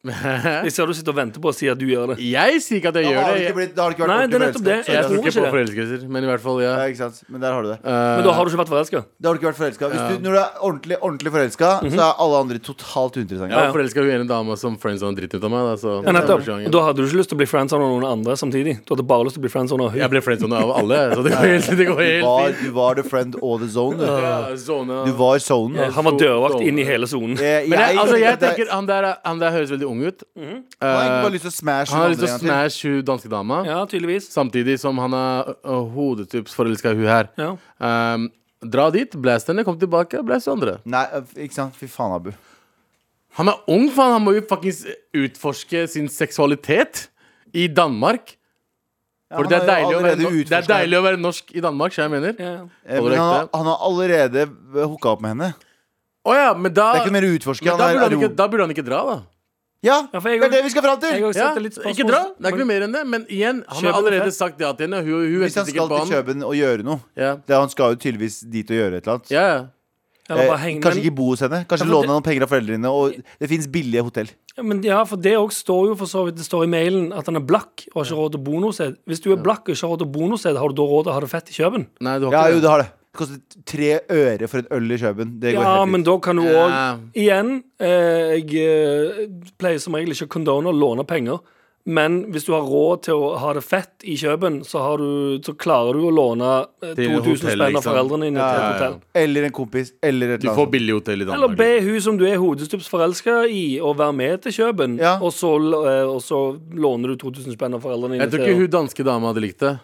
Speaker 2: Jeg ser du sitter og venter på å si at du gjør det.
Speaker 3: Jeg sier ikke at jeg
Speaker 4: Da
Speaker 3: gjør
Speaker 4: har
Speaker 3: det.
Speaker 4: det ikke blitt, da har det ikke vært
Speaker 2: Nei, det er
Speaker 4: ordentlig
Speaker 2: nettopp det.
Speaker 3: jeg tror ikke på
Speaker 2: det.
Speaker 3: forelskelser, men i hvert fall, ja.
Speaker 4: Ja, ikke sant? Men der har du det.
Speaker 2: Men da har du ikke vært forelska.
Speaker 4: Da har du ikke vært forelska. Hvis du, når du er ordentlig, ordentlig forelska, så er alle andre totalt uinteressante.
Speaker 3: Jeg var forelska i en dame som friendzone dritt ut av meg. Da, så
Speaker 2: Ja, nettopp. da hadde du ikke lyst til å bli friendzone av noen andre samtidig. Du hadde bare lyst til å bli friendzone av
Speaker 3: Jeg
Speaker 2: hun.
Speaker 3: ble friendzone av alle, så det <laughs> går helt, det går
Speaker 4: Du
Speaker 3: helt
Speaker 4: var, du var the friend og the zone. Du,
Speaker 3: Ja, zone.
Speaker 4: du var zonen.
Speaker 2: Han var dørvakt inn i hele sonen.
Speaker 4: Eh,
Speaker 3: Men jeg, altså, jeg tenker han der, han der høres veldig ung ut.
Speaker 4: Han har bare lyst til å smash
Speaker 3: Han har lyst til å smash hun danske dama,
Speaker 2: Ja, tydeligvis.
Speaker 3: samtidig som han er uh, hodetups forelska i hun her.
Speaker 2: Ja.
Speaker 3: Um, dra dit, blæs henne, kom tilbake, blæs andre.
Speaker 4: Nei, ikke sant. Fy faen, Abu.
Speaker 3: Han er ung, faen. Han må jo fuckings utforske sin seksualitet i Danmark. For det er, deilig å være, det er deilig å være norsk i Danmark, så jeg mener.
Speaker 2: Ja.
Speaker 4: Eh, Men han, har- han har allerede hooka opp med henne.
Speaker 3: Å ja, men da
Speaker 4: Det er ikke mer å utforske.
Speaker 3: men
Speaker 4: Han
Speaker 3: da, burde han ikke, da burde han ikke dra, da.
Speaker 4: Ja,
Speaker 2: Ja, for jeg
Speaker 4: det er det vi skal fram til!
Speaker 3: Ja, ikke dra. Det er ikke noe mer enn det. Men igjen, han har allerede sagt ja til henne. Hun, hun
Speaker 4: Hvis han skal til. Kjøben og gjøre noe
Speaker 3: Ja,
Speaker 4: det, Han skal jo tydeligvis dit og gjøre et eller annet.
Speaker 3: ja, ja.
Speaker 4: Eh, kanskje ikke bo hos henne. Kanskje
Speaker 2: Ja,
Speaker 4: låne
Speaker 2: det-
Speaker 4: noen penger av foreldrene. Og det fins billige hotell.
Speaker 2: Ja, men ja, for det også står jo for så vidt Det står i mailen at han er blakk og har ikke råd til å bo noe sted. Hvis du er blakk og ikke har råd til å bo noe sted, har du da råd til å ha det fett i Kjøben?
Speaker 3: Nei, du har ikke
Speaker 4: Ja,
Speaker 3: det.
Speaker 4: jo,
Speaker 3: du
Speaker 4: det har det. Det koster tre øre for en øl i Kjøben. Det går
Speaker 2: Ja,
Speaker 4: helt
Speaker 2: men da kan du
Speaker 3: Ja.
Speaker 2: Igjen, eh, jeg eh, pleier som regel ikke å condone å låne penger. Men hvis du har råd til å ha det fett i Kjøben, så, har du, så klarer du å låne eh,
Speaker 3: Til
Speaker 2: 2000
Speaker 3: hotell,
Speaker 2: spenn av
Speaker 3: liksom.
Speaker 2: foreldrene dine
Speaker 4: Ja,
Speaker 2: til et
Speaker 3: ja.
Speaker 2: hotell.
Speaker 4: Eller en kompis. Eller et
Speaker 3: Du får billig hotell i
Speaker 2: Eller
Speaker 3: Danmark.
Speaker 2: be hun som du er hodestups forelska i, å være med til Kjøben,
Speaker 4: Ja.
Speaker 2: og, så, eh, og så låner du 2000 spenn av foreldrene dine.
Speaker 3: Jeg tror
Speaker 2: til
Speaker 3: ikke hun danske dama hadde likt det.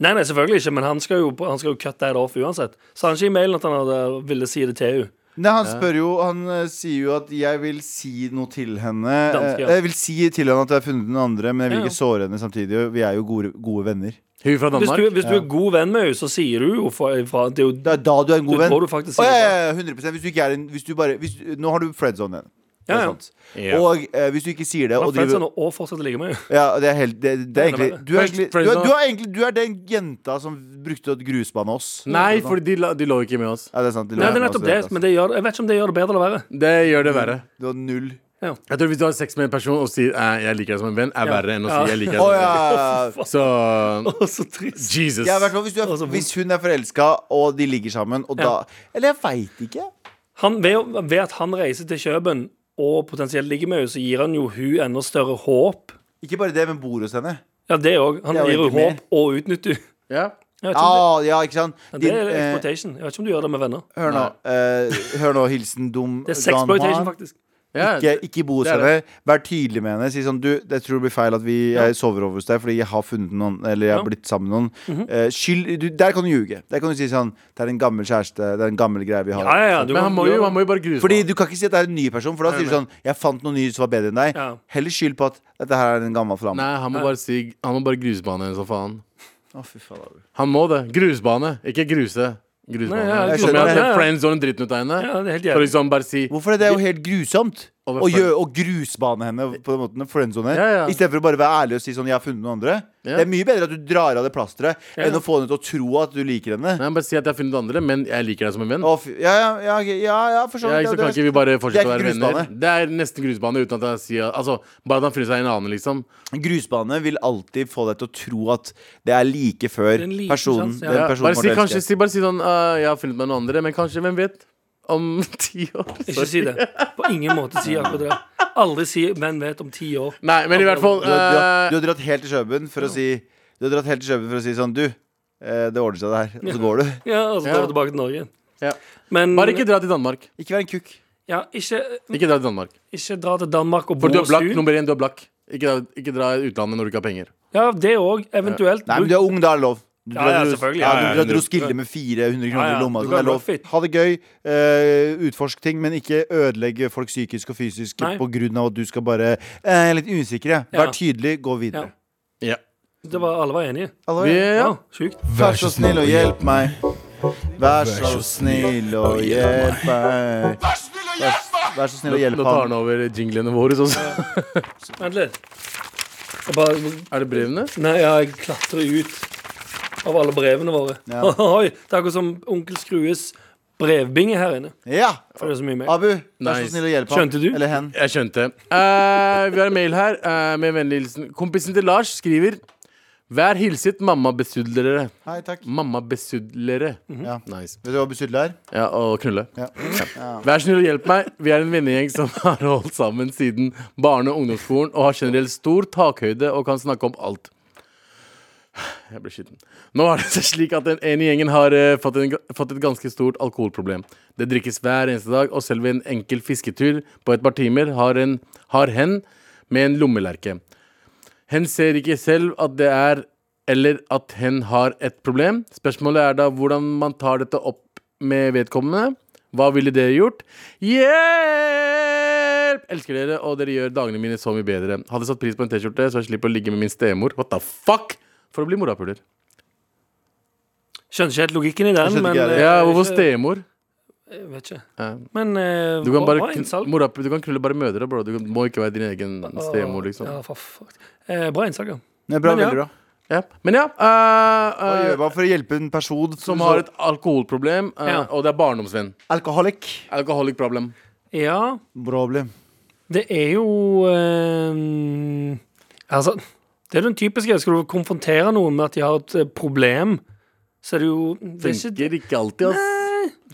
Speaker 2: Nei, nei, selvfølgelig ikke, men han skal jo, han skal jo cut that off uansett. Sa han ikke i mailen at han hadde, ville si det til henne?
Speaker 4: Nei, han spør jo Han eh, sier jo at 'jeg vil si noe til henne'.
Speaker 2: Danske, ja.
Speaker 4: Eh, Jeg vil si til henne at jeg har funnet den andre, men jeg vil
Speaker 2: Ja, ja.
Speaker 4: ikke såre henne samtidig. Vi er jo gode, gode venner.
Speaker 3: Hun fra
Speaker 2: Hvis
Speaker 3: Danmark.
Speaker 2: du, hvis du er god venn med henne, så sier du jo fra, fra Det er jo
Speaker 4: Det er da du er en god
Speaker 2: Du
Speaker 4: venn.
Speaker 2: du faktisk
Speaker 4: Å, ja, ja, ja, 100% Hvis du ikke er en hvis du bare, hvis, du- Nå har du friendzone igjen.
Speaker 2: Ja, ja.
Speaker 3: Ja.
Speaker 4: Og eh, hvis du ikke sier det og driver
Speaker 2: og fortsatt ligge med.
Speaker 4: Ja, det er helt Det, det er egentlig du er, egentlig, du, er, du, er egentlig du er den jenta som brukte å grusbane oss.
Speaker 3: Nei, for de, de lå ikke med oss.
Speaker 4: Ja, det er sant. de
Speaker 2: Nei, det er nettopp det, men det gjør, jeg vet ikke om det gjør det bedre eller verre.
Speaker 3: Det gjør det verre.
Speaker 4: Du har null.
Speaker 3: Jeg tror Hvis du har sex med en person og sier eh, 'jeg liker deg som en venn', er
Speaker 2: Ja.
Speaker 3: verre enn å
Speaker 2: Ja.
Speaker 3: si 'jeg liker deg som en
Speaker 4: ja.
Speaker 3: venn'. Så
Speaker 2: oh, så trist.
Speaker 3: Jesus.
Speaker 4: Ja, i hvis, du er, hvis hun er forelska, og de ligger sammen, og da Eller jeg veit ikke.
Speaker 2: Han, ved, ved at han reiser til Kjøben og potensielt ligger med henne, så gir han jo hun enda større håp.
Speaker 4: Ikke bare det, men bor hos henne.
Speaker 2: Ja, det òg. Han
Speaker 4: Det er jo
Speaker 2: gir jo
Speaker 4: egentlig mer.
Speaker 2: håp og utnytter henne.
Speaker 3: Ja.
Speaker 2: Jeg vet ikke om
Speaker 4: Ja, ja, ikke sant?
Speaker 2: det, det
Speaker 4: Din,
Speaker 2: er
Speaker 4: eh,
Speaker 2: exploitation. Jeg vet ikke om du gjør det med venner.
Speaker 4: hør nå. eh, hør nå, hilsen dum
Speaker 2: Det er sexploitation, faktisk.
Speaker 3: Ja,
Speaker 4: Ikke, ikke bo hos henne. Vær tydelig med henne. Si sånn Du, jeg tror det blir feil at vi jeg sover over hos deg fordi jeg har funnet noen Eller jeg har
Speaker 2: Ja.
Speaker 4: blitt sammen med noen.
Speaker 2: Mhm.
Speaker 4: Eh, skyld du, Der kan du ljuge. Der kan du si sånn Det er en gammel kjæreste. Det er en gammel greie vi har.
Speaker 2: Ja, ja, ja. Du
Speaker 3: Men han må, jo, han må jo bare gruse
Speaker 4: Fordi du kan ikke si at det er en ny person, for da sier du sånn Jeg fant noen nye som var bedre enn deg.
Speaker 2: Ja.
Speaker 4: Heller skyld på at dette her er en gammel flamme.
Speaker 3: Nei, han må bare si Han må bare grusbane henne som faen.
Speaker 4: Å, fy faen.
Speaker 3: Han må det. Grusbane, ikke gruse. Grusbane.
Speaker 2: Nei, ja,
Speaker 4: jeg skjønner
Speaker 3: jeg
Speaker 4: det.
Speaker 3: har friendzone dritten ut av henne.
Speaker 2: Ja, det er helt
Speaker 3: For
Speaker 2: jævlig.
Speaker 3: liksom bare si
Speaker 4: Hvorfor er det? Jo helt grusomt.
Speaker 3: Og hvorfor-
Speaker 4: gjøre- grusbane henne på den måten. Friendzone.
Speaker 3: Ja, ja.
Speaker 4: I stedet for å bare være ærlig og si sånn 'jeg har funnet noen andre'.
Speaker 3: Ja.
Speaker 4: Det er mye bedre at du drar av det plasteret
Speaker 2: Ja.
Speaker 4: enn å få henne til å tro at du liker henne.
Speaker 3: Nei, bare si at jeg har funnet andre, men jeg liker deg som en venn.
Speaker 4: Å, ja, ja, ja, ja, for så
Speaker 3: Ja,
Speaker 4: vidt.
Speaker 3: så
Speaker 4: ja,
Speaker 3: kan ikke vi bare fortsette å være
Speaker 4: grusbane. venner?
Speaker 3: Det er nesten grusbane uten at jeg sier Altså, bare at han finner seg en annen, liksom.
Speaker 4: Grusbane vil alltid få deg til å tro at det er like før
Speaker 2: er en
Speaker 4: personen,
Speaker 2: sjanse, ja.
Speaker 4: den
Speaker 3: Ja,
Speaker 4: personen
Speaker 3: bare, si, kanskje, si, bare si sånn uh, 'Jeg har funnet meg noen andre', men kanskje, hvem vet? Om <laughs> ti år.
Speaker 2: Ikke si det. På ingen måte si akkurat det. Aldri si 'menn vet om ti år'.
Speaker 3: Nei, men i hvert fall
Speaker 4: Du har, du, har,
Speaker 3: eh,
Speaker 4: du har dratt helt til Kjøben for å si Du har dratt helt til Kjøben for å si sånn Du, eh, det ordner seg det her. Og så går du.
Speaker 2: Ja, Og så
Speaker 3: Ja.
Speaker 2: går du tilbake til Norge.
Speaker 3: Ja.
Speaker 2: Men
Speaker 3: Bare ikke dra til Danmark.
Speaker 4: Ikke vær en kukk.
Speaker 2: ja, ikke,
Speaker 3: Ikke dra til Danmark
Speaker 2: ikke dra til Danmark og bo
Speaker 3: For du er
Speaker 2: hos
Speaker 3: blakk. Nummer én, du er blakk. Ikke dra, ikke dra i utlandet når du ikke har penger.
Speaker 2: Ja, det òg. Eventuelt.
Speaker 4: Nei, men du er ung, da er det lov. Du
Speaker 2: Ja, ja, selvfølgelig.
Speaker 4: Ja,
Speaker 2: Ja,
Speaker 4: du
Speaker 2: ja,
Speaker 4: drar til
Speaker 3: 100.
Speaker 4: Roskilde med 400 kroner
Speaker 2: Ja, ja.
Speaker 4: i lomma.
Speaker 2: Du
Speaker 4: det er lov. Ha det gøy. Uh, utforsk ting, men ikke ødelegge folk psykisk og fysisk
Speaker 2: pga.
Speaker 4: på grunn av at du skal bare uh, Jeg er litt usikker, jeg.
Speaker 2: Ja.
Speaker 4: Vær tydelig, gå videre.
Speaker 3: Ja.
Speaker 2: Det var, alle var enige.
Speaker 4: Alle,
Speaker 3: var
Speaker 4: enige.
Speaker 3: ja.
Speaker 2: Ja, Sjukt.
Speaker 4: Vær så snill og hjelp meg. Vær så snill og hjelp meg. Vær, vær så snill og hjelp
Speaker 3: nå tar
Speaker 4: han.
Speaker 3: han over jinglene våre også.
Speaker 2: Vent litt.
Speaker 3: Er det brevene?
Speaker 2: Nei, jeg klatrer ut av alle brevene våre.
Speaker 4: Ja. <laughs>
Speaker 2: Oi, Det er akkurat som Onkel Skrues brevbinge her inne.
Speaker 4: Ja!
Speaker 2: For det er så mye mer.
Speaker 4: Abu, vær så
Speaker 3: Nice.
Speaker 4: snill å hjelpe ham.
Speaker 2: Skjønte du?
Speaker 4: Eller hen.
Speaker 3: Jeg skjønte. Eh, vi har en mail her eh, med vennlig hilsen. Kompisen til Lars skriver Vær hilset mamma-besudlere.
Speaker 4: Hei, takk.
Speaker 3: Mamma-besudlere.
Speaker 4: Ja.
Speaker 3: Nice.
Speaker 4: Vet du hva besudle er?
Speaker 3: Ja, og knulle.
Speaker 4: Ja.
Speaker 3: Vær snill og hjelp meg. Vi er en vennegjeng som <laughs> har holdt sammen siden barne- og ungdomsskolen og har generelt stor takhøyde og kan snakke om alt. Jeg ble skitten. Nå er det <laughs> slik at den ene gjengen har uh, fått, en, fått et ganske stort alkoholproblem. Det drikkes hver eneste dag, og selv ved en enkel fisketur på et par timer har, en, har hen med en lommelerke. Hen ser ikke selv at det er eller at hen har et problem. Spørsmålet er da hvordan man tar dette opp med vedkommende. Hva ville dere gjort? Hjelp! Elsker dere, og dere gjør dagene mine så mye bedre. Hadde satt pris på en T-skjorte, så jeg slipper å ligge med min stemor. What the fuck? For å bli morapuler.
Speaker 2: Skjønner ikke helt logikken i den, men
Speaker 4: ikke
Speaker 2: eh,
Speaker 3: Ja, hvorfor stemor?
Speaker 2: Jeg vet ikke.
Speaker 3: Ja.
Speaker 2: Men eh,
Speaker 3: Du kan, bare, kn-
Speaker 2: innsalg.
Speaker 3: morap- du kan knulle bare mødre, bro. Du kan- må ikke være din egen stemor, liksom.
Speaker 2: Ja, for fuck. Eh, bra innsalg, ja.
Speaker 4: Det er bra,
Speaker 2: Men ja.
Speaker 4: veldig bra.
Speaker 3: Ja. Men ja.
Speaker 4: Hva
Speaker 3: eh,
Speaker 4: gjør
Speaker 3: eh,
Speaker 4: man for å hjelpe en person
Speaker 3: som har et alkoholproblem, eh,
Speaker 2: Ja.
Speaker 3: og det er barndomsvenn.
Speaker 4: alkoholikk?
Speaker 3: Alcoholic problem.
Speaker 2: Ja,
Speaker 4: Problem.
Speaker 2: det er jo eh, Altså, det er den typiske. Skal du konfrontere noen med at de har et eh, problem, så er det jo det er ikke,
Speaker 3: Funker ikke alltid, ass.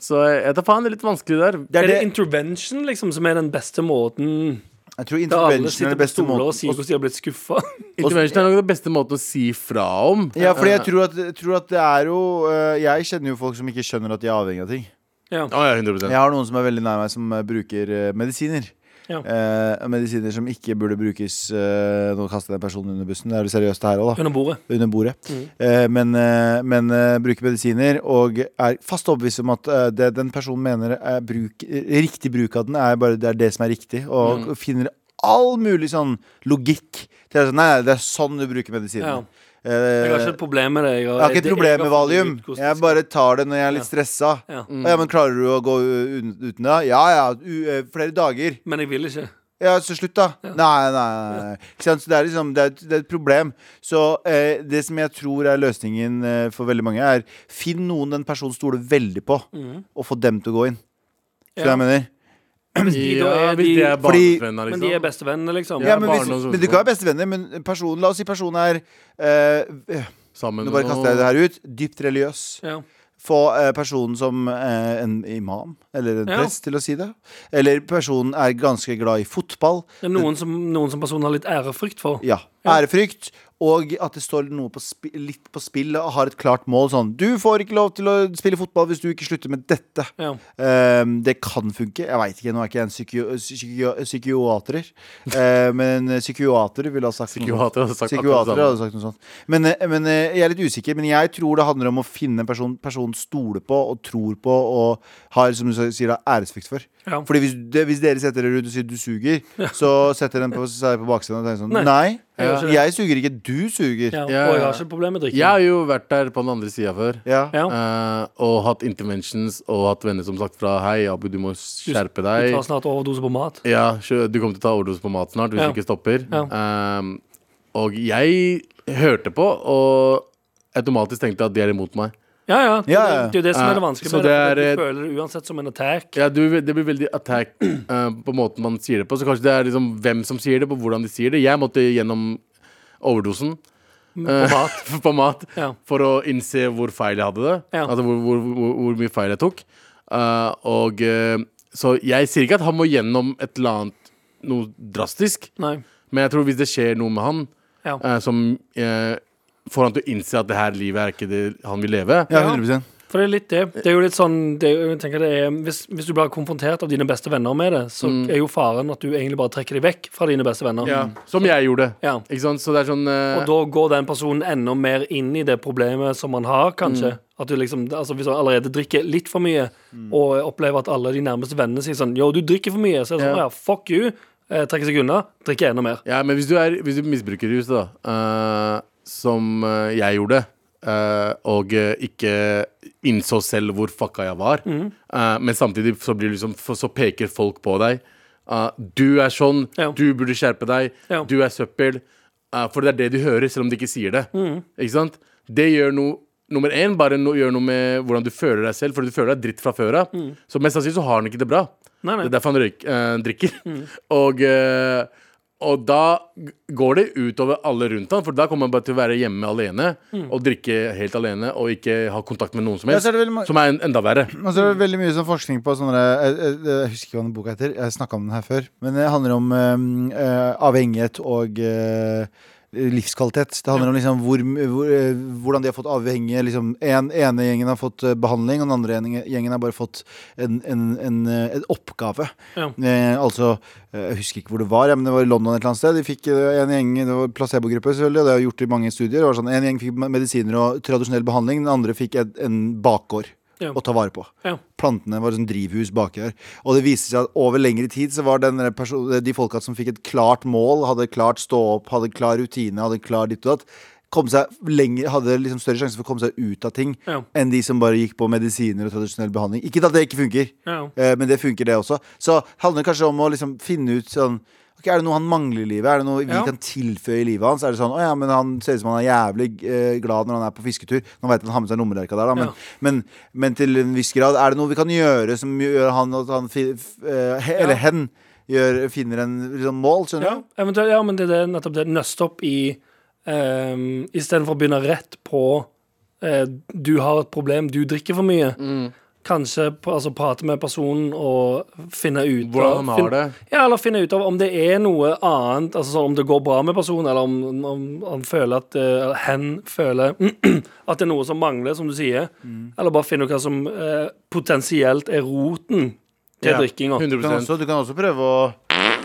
Speaker 3: Så jeg tar faen, det er litt vanskelig der.
Speaker 4: Det
Speaker 2: Er
Speaker 4: er
Speaker 2: det
Speaker 4: det,
Speaker 2: intervention liksom som er den beste måten
Speaker 4: jeg tror intervention er
Speaker 2: den
Speaker 4: beste
Speaker 2: måten og sier hvordan de har blitt skuffa? <laughs>
Speaker 3: Intervention er nok den beste måten å si fra om.
Speaker 4: Ja, fordi jeg tror at, jeg tror at det er jo øh, Jeg kjenner jo folk som ikke skjønner at de er avhengig av ting.
Speaker 2: Ja.
Speaker 3: Oh, ja, 100%
Speaker 4: Jeg har noen som er veldig nær meg, som bruker medisiner.
Speaker 2: Ja.
Speaker 4: Eh, medisiner som ikke burde brukes øh, Nå kaster jeg personen person under bussen. Det er jo seriøst det her òg, da.
Speaker 2: Under bordet.
Speaker 4: Under bordet.
Speaker 2: Mm.
Speaker 4: Eh, men øh, men øh, bruker medisiner og er fast overbevist om at øh, det den personen mener er bruk, riktig bruk av den, er bare det, er det som er riktig. Og
Speaker 2: mm.
Speaker 4: finner all mulig sånn logikk. Til at, nei, det er sånn du bruker medisiner.
Speaker 2: Ja.
Speaker 4: Eh,
Speaker 2: Jeg har ikke et problem med det. Jeg har,
Speaker 4: jeg har ikke et problem med valium. Jeg bare tar det når jeg er litt stressa.
Speaker 2: Ja.
Speaker 4: Mm. Ja, men klarer du å gå uten det? Ja ja, u eh, flere dager.
Speaker 2: Men jeg vil ikke.
Speaker 4: Ja, så slutt, da. Nei, nei, nei. nei. Så det er liksom Det er, et- det er et problem. Så eh, det som jeg tror er løsningen eh, for veldig mange, er finn noen den personen stoler veldig på, og få dem til å gå inn. Skjønner du hva
Speaker 2: Ja.
Speaker 4: jeg mener?
Speaker 2: Hvis de da
Speaker 3: Ja,
Speaker 2: er
Speaker 3: hvis de
Speaker 2: de-
Speaker 3: er
Speaker 4: Fordi-
Speaker 3: liksom.
Speaker 2: Men
Speaker 3: liksom.
Speaker 2: de er bestevenner, liksom.
Speaker 4: Ja,
Speaker 3: Ja,
Speaker 4: men, hvis, men Du kan være bestevenner, men personen, la oss si personen er eh,
Speaker 3: Sammen
Speaker 4: Nå bare kaster jeg det her ut. Dypt religiøs.
Speaker 2: Ja.
Speaker 4: Få eh, personen som eh, en imam eller en
Speaker 2: Ja.
Speaker 4: prest til å si det. Eller personen er ganske glad i fotball.
Speaker 2: Det er noen som, noen som personen har litt ærefrykt for.
Speaker 4: Ja.
Speaker 2: Ja.
Speaker 4: Ærefrykt. Og at det står noe på litt på spill og har et klart mål. Sånn Du får ikke lov til å spille fotball hvis du ikke slutter med dette.
Speaker 2: Ja.
Speaker 4: Um, det kan funke. Jeg veit ikke, nå er ikke jeg en psykiater. Uh, men psykiater ville ha sagt noe sånt.
Speaker 3: Hadde sagt akkurat
Speaker 4: Psykiatere hadde sagt noe sånt. Men, eh, men eh, jeg er litt usikker. Men jeg tror det handler om å finne en person personen stoler på og tror på og har, som du sier, æresfrykt for.
Speaker 2: Ja.
Speaker 4: Fordi hvis, det, hvis dere setter dere rundt og sier du suger, så setter den på seg på baksiden og tenker sånn
Speaker 2: Nei,
Speaker 4: Nei,
Speaker 2: jeg gjør
Speaker 4: jeg suger ikke, du suger.
Speaker 2: Ja.
Speaker 3: Ja,
Speaker 2: Og jeg har ikke problem med
Speaker 3: Jeg har jo vært der på den andre sida før.
Speaker 4: Ja.
Speaker 2: Ja.
Speaker 3: eh, og hatt interventions og hatt venner som sagt fra Hei, Abu, du må skjerpe deg.
Speaker 2: Du tar snart overdose på mat.
Speaker 3: Ja, du kommer til å ta overdose på mat snart hvis
Speaker 2: Ja.
Speaker 3: du ikke stopper.
Speaker 2: Ja.
Speaker 3: Um, og jeg hørte på og automatisk tenkte at de er imot meg.
Speaker 2: Ja, ja. Det,
Speaker 4: Ja, ja.
Speaker 2: det er jo det som er det
Speaker 3: Eh,
Speaker 2: vanskelige
Speaker 3: så
Speaker 2: det.
Speaker 3: det er,
Speaker 2: Du føler det uansett som en attack.
Speaker 3: Ja, du, det blir veldig attack uh, <clears throat> på måten man sier det på. Så kanskje det er liksom hvem som sier det, på hvordan de sier det. Jeg måtte gjennom overdosen
Speaker 2: På
Speaker 3: eh,
Speaker 2: mat. <laughs>
Speaker 3: på mat
Speaker 2: Ja.
Speaker 3: for å innse hvor feil jeg hadde det. Altså hvor, hvor, hvor, hvor mye feil jeg tok. Uh, og uh, Så jeg sier ikke at han må gjennom et eller annet noe drastisk,
Speaker 2: Nei.
Speaker 3: men jeg tror hvis det skjer noe med han eh, som eh, får han til å innse at det her livet er ikke det han vil leve.
Speaker 4: Ja,
Speaker 2: Ja.
Speaker 4: 100
Speaker 2: For det er litt det. Det er jo litt sånn det jeg tenker det er, hvis, hvis du blir konfrontert av dine beste venner med det, så er jo faren at du egentlig bare trekker deg vekk fra dine beste venner.
Speaker 3: Ja, som jeg gjorde.
Speaker 2: Ja.
Speaker 3: Ikke sant? Så det er sånn uh...
Speaker 2: Og da går den personen enda mer inn i det problemet som man har, kanskje. At du liksom, altså Hvis du allerede drikker litt for mye, og opplever at alle de nærmeste vennene sier sånn Yo, du drikker for mye. Så er det sånn,
Speaker 3: Ja.
Speaker 2: ja, fuck you. Eh, trekker seg unna. Drikker enda mer.
Speaker 3: Ja, men hvis du, er, hvis du misbruker ruset, da, eh, som eh, jeg gjorde, eh, og eh, ikke innså selv hvor fucka jeg var,
Speaker 2: Mhm.
Speaker 3: eh, men samtidig så, blir liksom, så peker folk på deg. Du er sånn,
Speaker 2: Ja.
Speaker 3: du burde skjerpe deg,
Speaker 2: Ja.
Speaker 3: du er søppel. For det er det du hører, selv om de ikke sier det.
Speaker 2: Mm.
Speaker 3: Ikke sant? Det gjør noe Nummer én, bare no, gjør noe med hvordan du føler deg selv, for du føler deg dritt fra før av. Så mest sannsynlig så har han ikke det bra.
Speaker 2: Mhm. Nei, nei.
Speaker 3: Det er derfor han røyk, eh, drikker. Og, eh, og da går det utover alle rundt han, for da kommer han bare til å være hjemme alene og drikke helt alene og ikke ha kontakt med noen som helst.
Speaker 4: Ja, er veldig
Speaker 3: som er en, enda verre.
Speaker 4: Og så er det veldig mye sånn forskning på sånne jeg, jeg, jeg husker ikke hva den boka heter. Jeg snakka om den her før. Men det handler om øh, eh, avhengighet og eh, livskvalitet. Det handler om liksom hvor, hvor, eh, hvordan de har fått avhengige liksom, En ene gjengen har fått eh, behandling, og den andre gjengen- har bare fått en, en, en, eh, en oppgave.
Speaker 2: Ja.
Speaker 4: Eh, altså Jeg husker ikke hvor det var, men det var i London et eller annet sted. De fikk en gjeng, Det var placebogruppe, selvfølgelig, og det har gjort i mange studier. Det var sånn, En gjeng fikk medisiner og tradisjonell behandling, den andre fikk en bakgård
Speaker 2: Ja.
Speaker 4: å ta vare på
Speaker 2: Ja.
Speaker 4: plantene var sånn drivhus baki der. Og det viste seg at over lengre tid så var de folka som fikk et klart mål, hadde klart stå opp, hadde klar rutine, hadde klar ditt og datt, kom seg lenger, hadde liksom større sjanse for å komme seg ut av ting
Speaker 2: Ja.
Speaker 4: enn de som bare gikk på medisiner og tradisjonell behandling. Ikke at det ikke funker,
Speaker 2: Ja.
Speaker 4: eh, men det funker det også. Så det handler kanskje om å liksom finne ut sånn Ok, Er det noe han mangler i livet? Er det noe vi
Speaker 2: Ja.
Speaker 4: kan tilføye i livet hans? Er det sånn, å ja, men Han ser ut som han er jævlig eh, glad når han er på fisketur. Nå vet han har med seg lommelerka der, da, men,
Speaker 2: Ja.
Speaker 4: men, men til en viss grad Er det noe vi kan gjøre som gjør han at han fi, f, eh, he, Eller hen gjør, finner en liksom, mål, skjønner
Speaker 2: Ja,
Speaker 4: du?
Speaker 2: eventuelt, ja, men det er nettopp det. Nøst opp i um, Istedenfor å begynne rett på eh, Du har et problem, du drikker for mye. Kanskje altså, prate med personen og finne ut
Speaker 3: Hvordan han har det.
Speaker 2: Ja, eller finne ut av om det er noe annet. Altså sånn, Om det går bra med personen, eller om, om han føler at Eller hen føler <clears throat> at det er noe som mangler, som du sier.
Speaker 3: Mm.
Speaker 2: Eller bare finne ut hva som eh, potensielt er roten til
Speaker 3: Ja,
Speaker 2: drikkinga.
Speaker 4: Du du kan også prøve å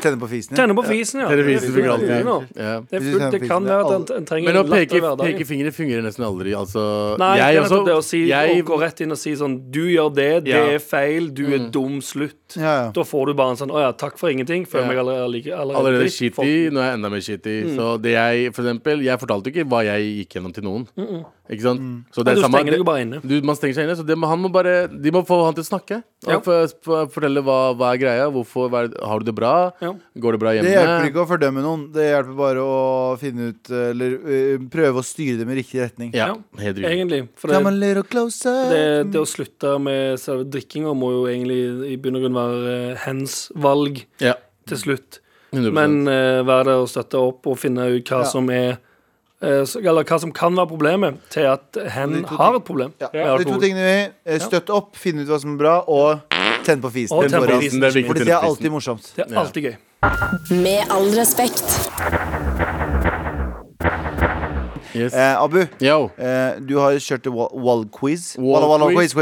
Speaker 4: tenne på fisen. ja.
Speaker 2: Tenne på fisen, ja.
Speaker 3: Televisen fungerer alltid.
Speaker 2: Ja. Det, er fullt, det kan være at en, en trenger
Speaker 3: Men å
Speaker 2: en latter
Speaker 3: peke,
Speaker 2: hverdag.
Speaker 3: pekefingre fungerer nesten aldri. Altså,
Speaker 2: Nei, det
Speaker 3: jeg også-
Speaker 2: det å si
Speaker 3: jeg,
Speaker 2: å gå rett inn og si sånn Du gjør det, det
Speaker 3: Ja. Mm.
Speaker 2: er feil, du er dum, slutt.
Speaker 4: Ja, ja.
Speaker 2: Da får du bare en sånn Å ja, takk for ingenting. Føler
Speaker 3: Ja.
Speaker 2: meg allerede, like- allerede,
Speaker 3: allerede shitty, nå er jeg enda mer shitty.
Speaker 2: Mm.
Speaker 3: Så det jeg, for eksempel, jeg fortalte ikke hva jeg gikk gjennom til noen. Ikke sant? Så det er
Speaker 2: du
Speaker 3: samme-
Speaker 2: stenger deg bare inne.
Speaker 3: Du, man stenger seg inne, så det, han må bare, de må få han til å snakke. Og
Speaker 2: Ja.
Speaker 3: For, for, fortelle hva, hva er greia. Hvorfor, hva er, har du det bra?
Speaker 2: Ja.
Speaker 3: Går det bra hjemme?
Speaker 4: Det hjelper ikke å fordømme noen. Det hjelper bare å finne ut Eller uh, prøve å styre dem i riktig retning.
Speaker 3: Ja,
Speaker 2: Ja,
Speaker 3: helt riktig.
Speaker 2: Egentlig. For det, det, det å slutte med selve drikkinga må jo egentlig i bunn og grunn være eh, hens valg
Speaker 3: Ja,
Speaker 2: til slutt.
Speaker 3: 100%.
Speaker 2: Men uh, være der og støtte opp og finne ut hva
Speaker 4: Ja.
Speaker 2: som er Eller hva som kan være problemet, til at hen har et problem.
Speaker 4: Ja.
Speaker 2: Ja.
Speaker 4: De to tingene vi Støtt opp, finn ut hva som er bra, og tenn på fisen.
Speaker 2: Og
Speaker 4: Den
Speaker 2: på fisen.
Speaker 3: det er.
Speaker 4: Fordi det er alltid morsomt.
Speaker 2: Det er alltid gøy.
Speaker 1: Med all respekt.
Speaker 3: Yes.
Speaker 4: Eh, Abu,
Speaker 3: Yo.
Speaker 4: eh, du har kjørt wall-quiz.
Speaker 3: Wall quiz.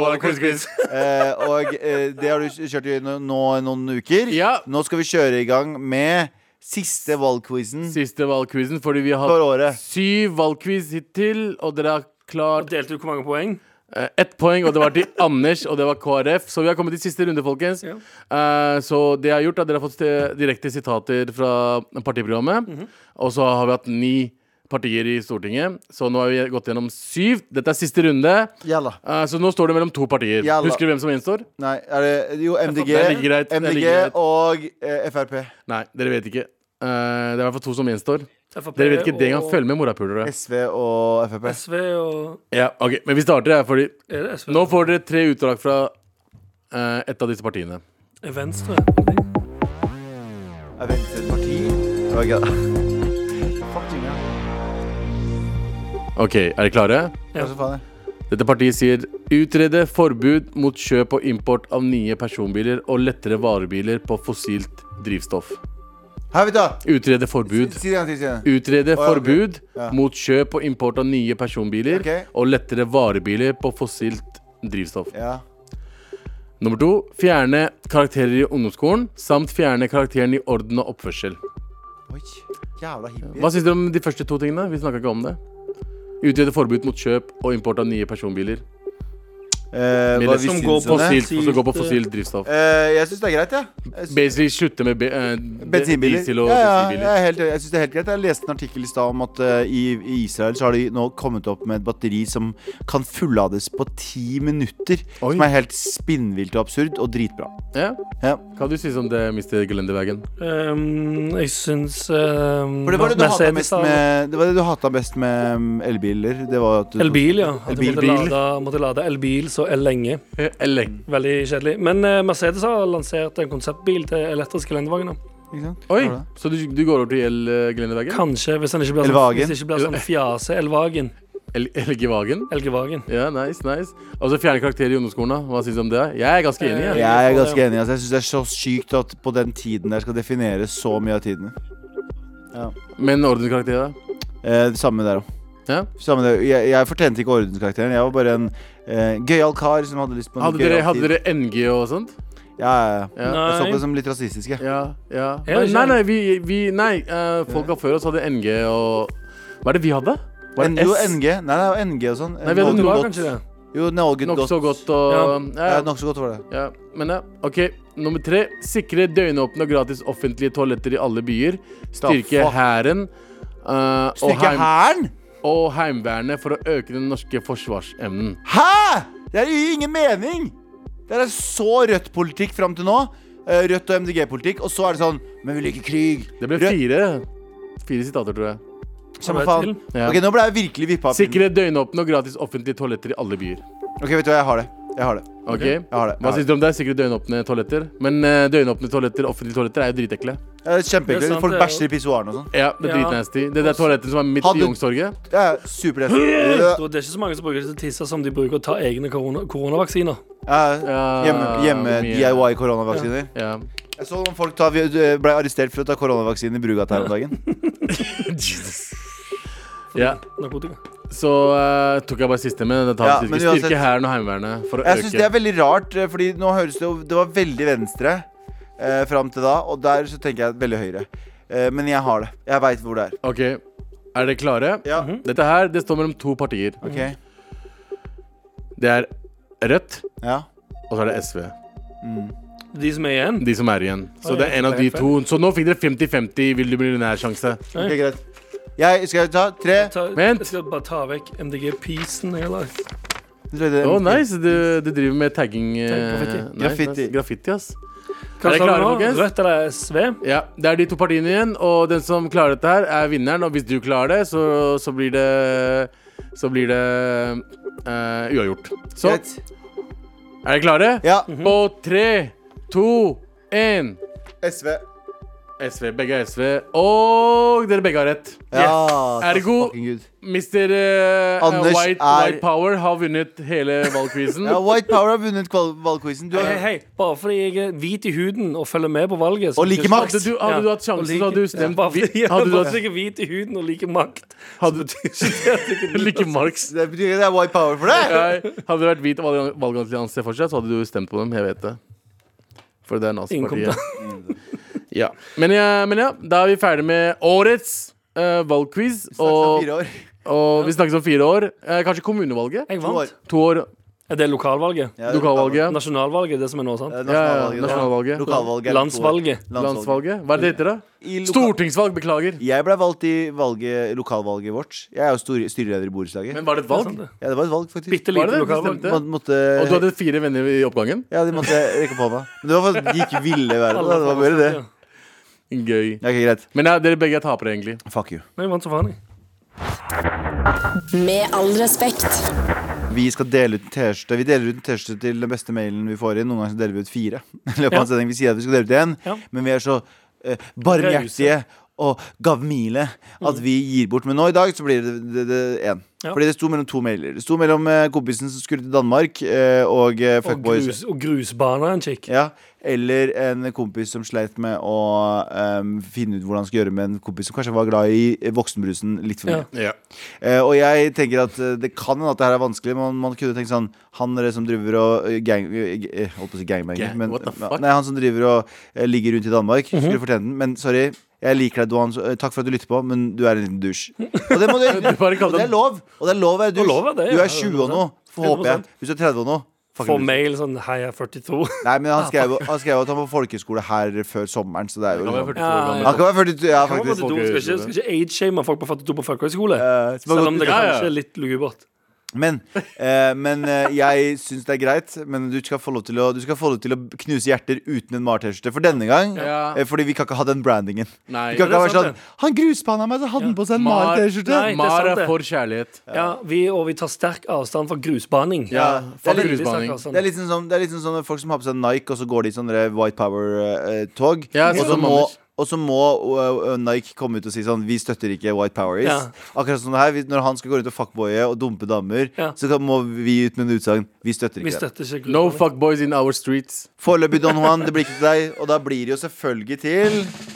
Speaker 3: walla, quiz, quiz.
Speaker 4: Eh, og eh, det har du kjørt i no, no, noen uker.
Speaker 3: Ja.
Speaker 4: Nå skal vi kjøre i gang med siste valgquizen
Speaker 3: Siste valgquizen, fordi vi har
Speaker 4: for
Speaker 3: hatt
Speaker 4: året.
Speaker 3: syv valgquiz hittil, og dere har klart
Speaker 2: Delte du hvor mange poeng?
Speaker 3: eh, ett poeng, og det var til Anders, og det var KrF. Så vi har kommet til siste runde, folkens.
Speaker 2: Ja.
Speaker 3: Eh, så det jeg har gjort at dere har fått direkte sitater fra partiprogrammet.
Speaker 2: Mhm.
Speaker 3: Og så har vi hatt ni partier i Stortinget. Så nå har vi gått gjennom syv. Dette er siste runde.
Speaker 4: Jalla.
Speaker 3: Eh, så nå står det mellom to partier.
Speaker 4: Jalla.
Speaker 3: Husker du hvem som gjenstår?
Speaker 4: Nei, er det Jo, MDG,
Speaker 3: Det er greit, det er
Speaker 4: MDG
Speaker 3: greit.
Speaker 4: og eh, Frp.
Speaker 3: Nei, dere vet ikke. Eh, det er i hvert fall to som gjenstår.
Speaker 2: FAP
Speaker 3: Dere vet ikke det engang.
Speaker 2: og
Speaker 3: Følg med, morapulere.
Speaker 4: SV og Frp.
Speaker 2: SV og
Speaker 3: Ja, ok, Men vi starter her, fordi
Speaker 2: Er det SV?
Speaker 3: nå får dere tre utdrag fra eh, et av disse partiene.
Speaker 2: Venstre?
Speaker 4: Er Venstre et parti? Det var ja. <laughs>
Speaker 3: Ok, er dere klare?
Speaker 2: Ja.
Speaker 4: Hva faen er?
Speaker 3: Dette partiet sier utrede forbud mot kjøp og import av nye personbiler og lettere varebiler på fossilt drivstoff.
Speaker 4: Her, vet du.
Speaker 3: Utrede forbud.
Speaker 4: Si det. Si det.
Speaker 3: Utrede
Speaker 4: Å, ja, ok.
Speaker 3: forbud
Speaker 4: Ja.
Speaker 3: mot kjøp og import av nye personbiler
Speaker 4: Ok.
Speaker 3: og lettere varebiler på fossilt drivstoff.
Speaker 4: Ja.
Speaker 3: Nummer to fjerne karakterer i ungdomsskolen samt fjerne karakteren i orden og oppførsel.
Speaker 4: Oi, jævla hippie.
Speaker 3: Hva syns dere om de første to tingene? Vi snakka ikke om det. Utrede forbud mot kjøp og import av nye personbiler.
Speaker 4: Eh,
Speaker 3: Biler
Speaker 4: hva vi
Speaker 2: som går på?
Speaker 3: Fossilt, som går på fossilt drivstoff.
Speaker 4: Uh, jeg syns det er greit, jeg. jeg. syns-
Speaker 3: Basically slutte med be, eh,
Speaker 4: Bensinbiler.
Speaker 3: diesel og
Speaker 4: ja, ja, jeg, helt, jeg synes det er helt greit. Jeg leste en artikkel i stad om at i, i Israel så har de nå kommet opp med et batteri som kan fullades på ti minutter.
Speaker 3: Oi.
Speaker 4: Som er helt spinnvilt og absurd og dritbra.
Speaker 3: Ja.
Speaker 4: Ja.
Speaker 3: Hva du synes om det, Mr. Gelendewagen?
Speaker 2: Um, jeg syns um,
Speaker 4: For det var det du hata mest med Det var det du hata best med um, elbiler. Det var at du-
Speaker 2: Elbil, ja. At jeg måtte lade, måtte lade elbil så lenge.
Speaker 3: Eller
Speaker 2: Veldig kjedelig. Men eh, Mercedes har lansert en konseptbil til elektriske lendevogner.
Speaker 4: Ikke sant?
Speaker 3: Oi, så du, du går over til El eh,
Speaker 2: Kanskje, hvis den ikke blir sånn,
Speaker 4: Elvagen.
Speaker 2: hvis det ikke blir sånn fjase-elvagen.
Speaker 3: El Elgevagen?
Speaker 2: Elgevagen.
Speaker 3: Ja, nice, nice. Og så fjerne karakterer i ungdomsskolen, da. Hva syns du om det? Jeg er ganske enig. Jeg.
Speaker 4: Jeg er ganske enig. Altså, jeg syns det er så sykt at på den tiden der skal definere så mye av tiden.
Speaker 3: Men ordenskarakterer, da?
Speaker 4: Eh, det samme der òg.
Speaker 3: Ja.
Speaker 4: Samme der. Jeg, jeg fortjente ikke ordenskarakteren. Jeg var bare en eh, gøyal kar som hadde lyst på en
Speaker 3: Hadde dere,
Speaker 4: gøyal
Speaker 3: hadde
Speaker 4: tid.
Speaker 3: dere NG og sånt?
Speaker 4: Ja, ja, ja.
Speaker 3: Ja.
Speaker 4: Jeg så på det som litt rasistisk. jeg.
Speaker 3: Ja, ja.
Speaker 2: Jeg
Speaker 3: Nei, nei, vi, vi Nei, eh, folka før oss hadde NG og Hva er det vi hadde? Var
Speaker 4: N
Speaker 3: det
Speaker 4: jo,
Speaker 3: S?
Speaker 4: NG. Nei, det var NG og sånn.
Speaker 3: Nei, vi hadde
Speaker 4: Noe godt.
Speaker 2: kanskje det.
Speaker 4: Jo, noe good
Speaker 3: Nokså godt og
Speaker 4: Ja,
Speaker 3: ja,
Speaker 4: Nokså godt var det.
Speaker 3: ja. Men ja, OK. Nummer tre. Sikre døgnåpne og gratis offentlige toaletter i alle byer. Styrke
Speaker 4: fuck?
Speaker 3: hæren eh, og,
Speaker 4: Styrke
Speaker 3: heim,
Speaker 4: hæren?
Speaker 3: Og Heimevernet for å øke den norske forsvarsevnen.
Speaker 4: Hæ?! Det jo ingen mening! Det er så rødt politikk fram til nå. Eh, Rødt og MDG-politikk. Og så er det sånn Men vi liker krig.
Speaker 3: Det ble
Speaker 4: Rødt-
Speaker 3: fire Fire sitater, tror jeg.
Speaker 4: Samme faen.
Speaker 3: Ja.
Speaker 4: Ok, nå ble jeg virkelig vippa.
Speaker 3: Sikre døgnåpne og gratis offentlige toaletter i alle byer.
Speaker 4: Ok, vet du hva, jeg har det. Jeg har det.
Speaker 3: Ok?
Speaker 4: Jeg har det.
Speaker 3: Hva syns du om det? Sikkert døgnåpne toaletter? Men eh, døgnåpne toaletter, offentlige toaletter, er jo dritekle.
Speaker 4: Det er
Speaker 2: Det er
Speaker 4: Kjempeekkelt.
Speaker 2: sant,
Speaker 4: Folk
Speaker 2: det er
Speaker 4: bæsjer i pissoarene og sånn.
Speaker 3: Ja, det er
Speaker 2: Ja.
Speaker 3: dritnasty. Det der toalettet som er midt
Speaker 4: Hadde-
Speaker 3: i Youngstorget.
Speaker 4: Det er supernasty.
Speaker 2: Det er ikke så mange som bruker det til som de bruker å ta egne korona koronavaksiner.
Speaker 4: Ja,
Speaker 3: Ja,
Speaker 4: Hjemme, hjemme
Speaker 3: mye.
Speaker 4: DIY koronavaksiner.
Speaker 3: Ja.
Speaker 4: Jeg så noen folk ta, ble arrestert for å ta koronavaksine i Brugata her om dagen. <laughs>
Speaker 3: ja.
Speaker 2: Narkotika.
Speaker 3: Så uh, tok jeg bare siste med. Tar
Speaker 4: Ja,
Speaker 3: siste. Styrke hæren og Heimevernet for å
Speaker 4: Jeg syns det er veldig rart, eh, Fordi nå høres det jo Det var veldig venstre eh, fram til da, og der så tenker jeg veldig høyre. Eh, men jeg har det. Jeg veit hvor det er.
Speaker 3: OK. Er dere klare?
Speaker 4: Ja.
Speaker 3: Dette her det står mellom to partier.
Speaker 4: Ok.
Speaker 3: Det er Rødt,
Speaker 4: Ja.
Speaker 3: og så er det SV.
Speaker 2: De som er igjen.
Speaker 3: De som er igjen. Så det er en av de to. Så nå fikk dere 50-50 vil du millionær-sjanse.
Speaker 4: Ok, greit. Jeg skal ta tre
Speaker 2: Ta,
Speaker 3: Vent.
Speaker 2: Jeg skal bare ta vekk MDG-pisen. jeg har
Speaker 3: nice. Du, du driver med tagging. eh,
Speaker 2: Graffiti.
Speaker 3: nice,
Speaker 4: Graffiti.
Speaker 3: nice. Graffiti, ass.
Speaker 2: Hva
Speaker 3: Er dere klare, folkens?
Speaker 2: Rødt eller SV?
Speaker 3: Ja, Det er de to partiene igjen, og den som klarer dette her, er vinneren. Og hvis du klarer det, så, så blir det Så blir det uh, uavgjort. Så
Speaker 4: Greit.
Speaker 3: er dere klare?
Speaker 4: Ja.
Speaker 3: På tre, to, én.
Speaker 4: SV.
Speaker 3: SV. Begge er SV. Og dere begge har rett.
Speaker 4: Ja,
Speaker 3: Ergo. Mr. Uh,
Speaker 4: Anders
Speaker 3: White,
Speaker 4: er-
Speaker 3: White Power har vunnet hele valgquizen. <laughs>
Speaker 4: Ja, White Power har vunnet valgquizen. Du
Speaker 2: Hei,
Speaker 4: har
Speaker 2: hei, hei. Bare fordi jeg er hvit i huden og følger med på valget så
Speaker 4: Og liker makt.
Speaker 3: Hadde du, hadde du hatt
Speaker 2: Ja, og
Speaker 3: sjansen,
Speaker 2: like,
Speaker 3: så hadde du stemt
Speaker 2: ja, bare fordi ja,
Speaker 3: Hadde du hatt
Speaker 2: jeg er hvit i huden og liker makt.
Speaker 3: hadde, Like Marx.
Speaker 4: Det betyr ikke det er White Power for deg?
Speaker 3: Nei, hadde det vært hvit valg- valgallianse fortsatt, så hadde du stemt på dem. Jeg vet det. For det er nazipartiet. <laughs> Ja. Men, ja, men ja, da er vi ferdig med årets uh, valgquiz.
Speaker 4: Snakkes om fire år.
Speaker 3: og vi snakkes om fire år. Eh, kanskje kommunevalget?
Speaker 2: Jeg
Speaker 4: To år.
Speaker 2: vant.
Speaker 3: To år.
Speaker 2: Er det lokalvalget?
Speaker 4: Ja, det er
Speaker 3: Lokalvalget.
Speaker 2: Nasjonalvalget, det som er nå, sant?
Speaker 4: Eh,
Speaker 3: Ja, ja,
Speaker 4: Nasjonalvalget.
Speaker 3: nasjonalvalget.
Speaker 4: Lokalvalget. er to år.
Speaker 2: Landsvalget.
Speaker 3: Landsvalget. Hva er det det heter, da?
Speaker 4: I loka-
Speaker 3: Stortingsvalg, beklager.
Speaker 4: Jeg ble valgt i valget, lokalvalget vårt. Jeg er jo stor- styreleder i borettslaget.
Speaker 3: Men var det et valg?
Speaker 2: Sant det.
Speaker 4: Ja, det var et valg, faktisk.
Speaker 2: Bitte
Speaker 3: Var
Speaker 2: lite
Speaker 3: det? Du
Speaker 2: lokalvalg.
Speaker 4: Man måtte
Speaker 3: Og du hadde fire venner i oppgangen?
Speaker 4: Ja, de måtte rekke opp hånda. Men det var for at de ikke ville være med. da. Det var bare det.
Speaker 3: Gøy.
Speaker 4: Ja, ok, greit.
Speaker 3: Men ja, dere begge er tapere, egentlig.
Speaker 4: Fuck you.
Speaker 2: Men jeg vant så faen, jeg.
Speaker 7: Med all respekt.
Speaker 4: Vi skal dele ut en T-skjorte. Vi deler ut en T-skjorte til den beste mailen vi får inn. Noen ganger så deler vi ut fire. <laughs> I løpet av en sending. Vi sier at vi skal dele ut én,
Speaker 2: Ja.
Speaker 4: men vi er så eh, barmhjertige og gavmile at vi gir bort. Men nå i dag så blir det én.
Speaker 2: Ja.
Speaker 4: Fordi det sto mellom to mailer. Det sto mellom eh, kompisen som skulle til Danmark, eh, og eh,
Speaker 2: Og,
Speaker 4: fuckboys.
Speaker 2: grus, og grusbane en chick.
Speaker 4: Ja, eller en kompis som sleit med å um, finne ut hvordan han skal gjøre med en kompis som kanskje var glad i voksenbrusen litt for mye.
Speaker 2: Ja.
Speaker 4: Eh, og jeg tenker at eh, det kan hende at det her er vanskelig. Men man kunne tenkt sånn Han som driver og eh, gang, Holdt på å si gangbanger.
Speaker 3: Gang-
Speaker 4: men? Nei, han som driver og ligger rundt i Danmark.
Speaker 2: Mhm.
Speaker 4: Skulle fortjene den. Men sorry, jeg liker deg, Duan. Takk for at du lytter på, men du er en liten dusj. Og det må du <laughs> Og det er lov. Og det er lov å være dusj. du er 20 og får håper jeg. Hvis du er 30 og nå dusj.
Speaker 2: mail sånn Hei, jeg er 42. <laughs>
Speaker 4: Nei, men han skrev, han skrev at han var på folkeskole her før sommeren, så det er jo
Speaker 3: Kan være 42 år gammel.
Speaker 4: Han kan være 42, ja,
Speaker 2: Kan man
Speaker 4: faktisk.
Speaker 2: på 42, skal ikke, skal ikke age-shame folk på 42 på folkehøyskole.
Speaker 4: Eh, som har
Speaker 2: Selv
Speaker 4: gått-
Speaker 2: om det
Speaker 3: Ja, ja.
Speaker 2: kanskje er litt lugubert.
Speaker 4: Men, eh, men eh, jeg syns det er greit. Men du skal få lov til å, du skal få lov til å knuse hjerter uten en Mar-T-skjorte for denne gang.
Speaker 3: Ja.
Speaker 4: Eh, fordi vi kan ikke ha den brandingen.
Speaker 3: Nei.
Speaker 4: Vi kan
Speaker 2: det
Speaker 4: ikke
Speaker 2: er
Speaker 4: vært
Speaker 2: sant,
Speaker 4: sånn Han gruspanna meg, så hadde han på seg en
Speaker 3: Mar-
Speaker 4: Mar-T-skjorte.
Speaker 2: Nei. det er
Speaker 3: Mar er
Speaker 2: det.
Speaker 3: for kjærlighet.
Speaker 2: Ja, vi, og vi tar sterk avstand fra grusbaning.
Speaker 3: Ja,
Speaker 4: det er litt-
Speaker 2: Veldig sterk
Speaker 3: grusbaning.
Speaker 2: avstand.
Speaker 4: Det er litt sånn som, det er litt sånn som folk som har på seg Nike, og så går de i sånne White Power-tog.
Speaker 3: Ja,
Speaker 4: og,
Speaker 3: sånn
Speaker 4: så må,
Speaker 3: Anders.
Speaker 4: Og så må uh, uh, Nike komme ut og si sånn Vi støtter ikke White Power.
Speaker 2: Ja.
Speaker 4: Akkurat som det her, Når han skal gå rundt og fuckboye og dumpe damer,
Speaker 2: Ja.
Speaker 4: så kan, må vi ut med en utsagn Vi støtter ikke vi
Speaker 2: støtter det.
Speaker 3: No fuckboys in our streets.
Speaker 4: Foreløpig Don Juan, det blir ikke til deg. Og da blir det jo selvfølgelig til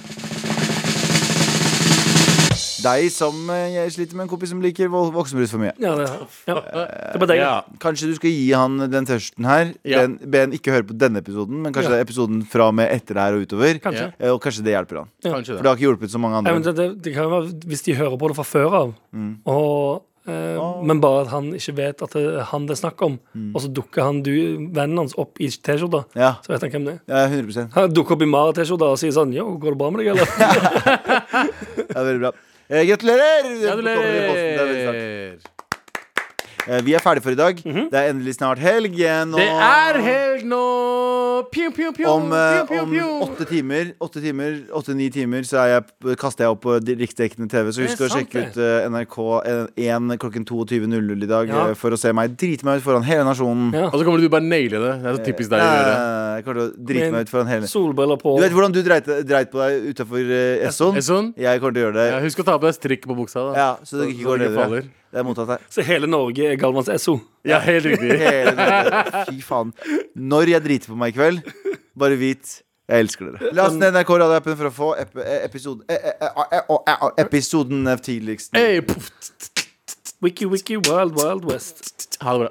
Speaker 4: deg som eh, jeg sliter med en kompis som liker voksenbrus for mye.
Speaker 2: Ja, det, ja. det er bare deg.
Speaker 3: Ja.
Speaker 4: Kanskje du skal gi han den tørsten her.
Speaker 3: Ja.
Speaker 4: Den, be han ikke høre på denne episoden, men kanskje
Speaker 2: Ja.
Speaker 4: episoden fra og med etter det her og utover.
Speaker 2: Kanskje.
Speaker 4: Eh, Og kanskje det hjelper han.
Speaker 3: Kanskje
Speaker 4: For
Speaker 3: det.
Speaker 4: det har ikke hjulpet så mange andre.
Speaker 2: det, det, det kan være hvis de hører på det fra før av,
Speaker 4: Mm.
Speaker 2: og, eh, men bare at han ikke vet at det er han det er snakk om, og så dukker han du, vennen hans opp i T-skjorta,
Speaker 4: Mm. Ja,
Speaker 2: så vet han hvem det er.
Speaker 4: ja 100
Speaker 2: Han dukker opp i Mara-T-skjorta og sier sånn Yo, går det bra med deg, eller? <laughs>
Speaker 4: Det er veldig bra. Eh, gratulerer! Er.
Speaker 3: Gratulerer.
Speaker 4: Eh, vi er ferdige for i dag. Det er endelig snart helg. igjen.
Speaker 3: Det er helg nå! Pju, pju, pju,
Speaker 4: Om, eh, om åtte timer, åtte timer, åtte-ni timer, så er jeg, kaster jeg opp på riksdekkende TV. Så husk å sjekke ut eh, NRK 1 klokken 22.00 i dag
Speaker 2: Ja.
Speaker 4: for å se meg drite meg ut foran hele nasjonen.
Speaker 2: Ja.
Speaker 3: Og så kommer du bare naile det. Det er så typisk deg å gjøre.
Speaker 4: Eh, Jeg kommer til å drite meg ut foran hele
Speaker 2: Solbriller på.
Speaker 4: Du vet hvordan du dreit, dreit på deg utafor uh, Esson?
Speaker 3: Esson?
Speaker 4: Jeg kommer til å gjøre det.
Speaker 3: Ja, husk å ta på deg strikk på buksa. da
Speaker 4: Ja, så det ikke går nedover. Det er mottatt her.
Speaker 2: Så hele Norge er Galvans Esso.
Speaker 3: Ja, helt riktig. <laughs>
Speaker 4: Fy faen. Når jeg driter på meg i kveld, bare vit jeg elsker dere. Last ned NRK radioappen for å få ep episode, e e e e episoden tidligst.
Speaker 3: Hey.
Speaker 2: Wiki, wiki, wild, wild west.
Speaker 3: Ha det bra.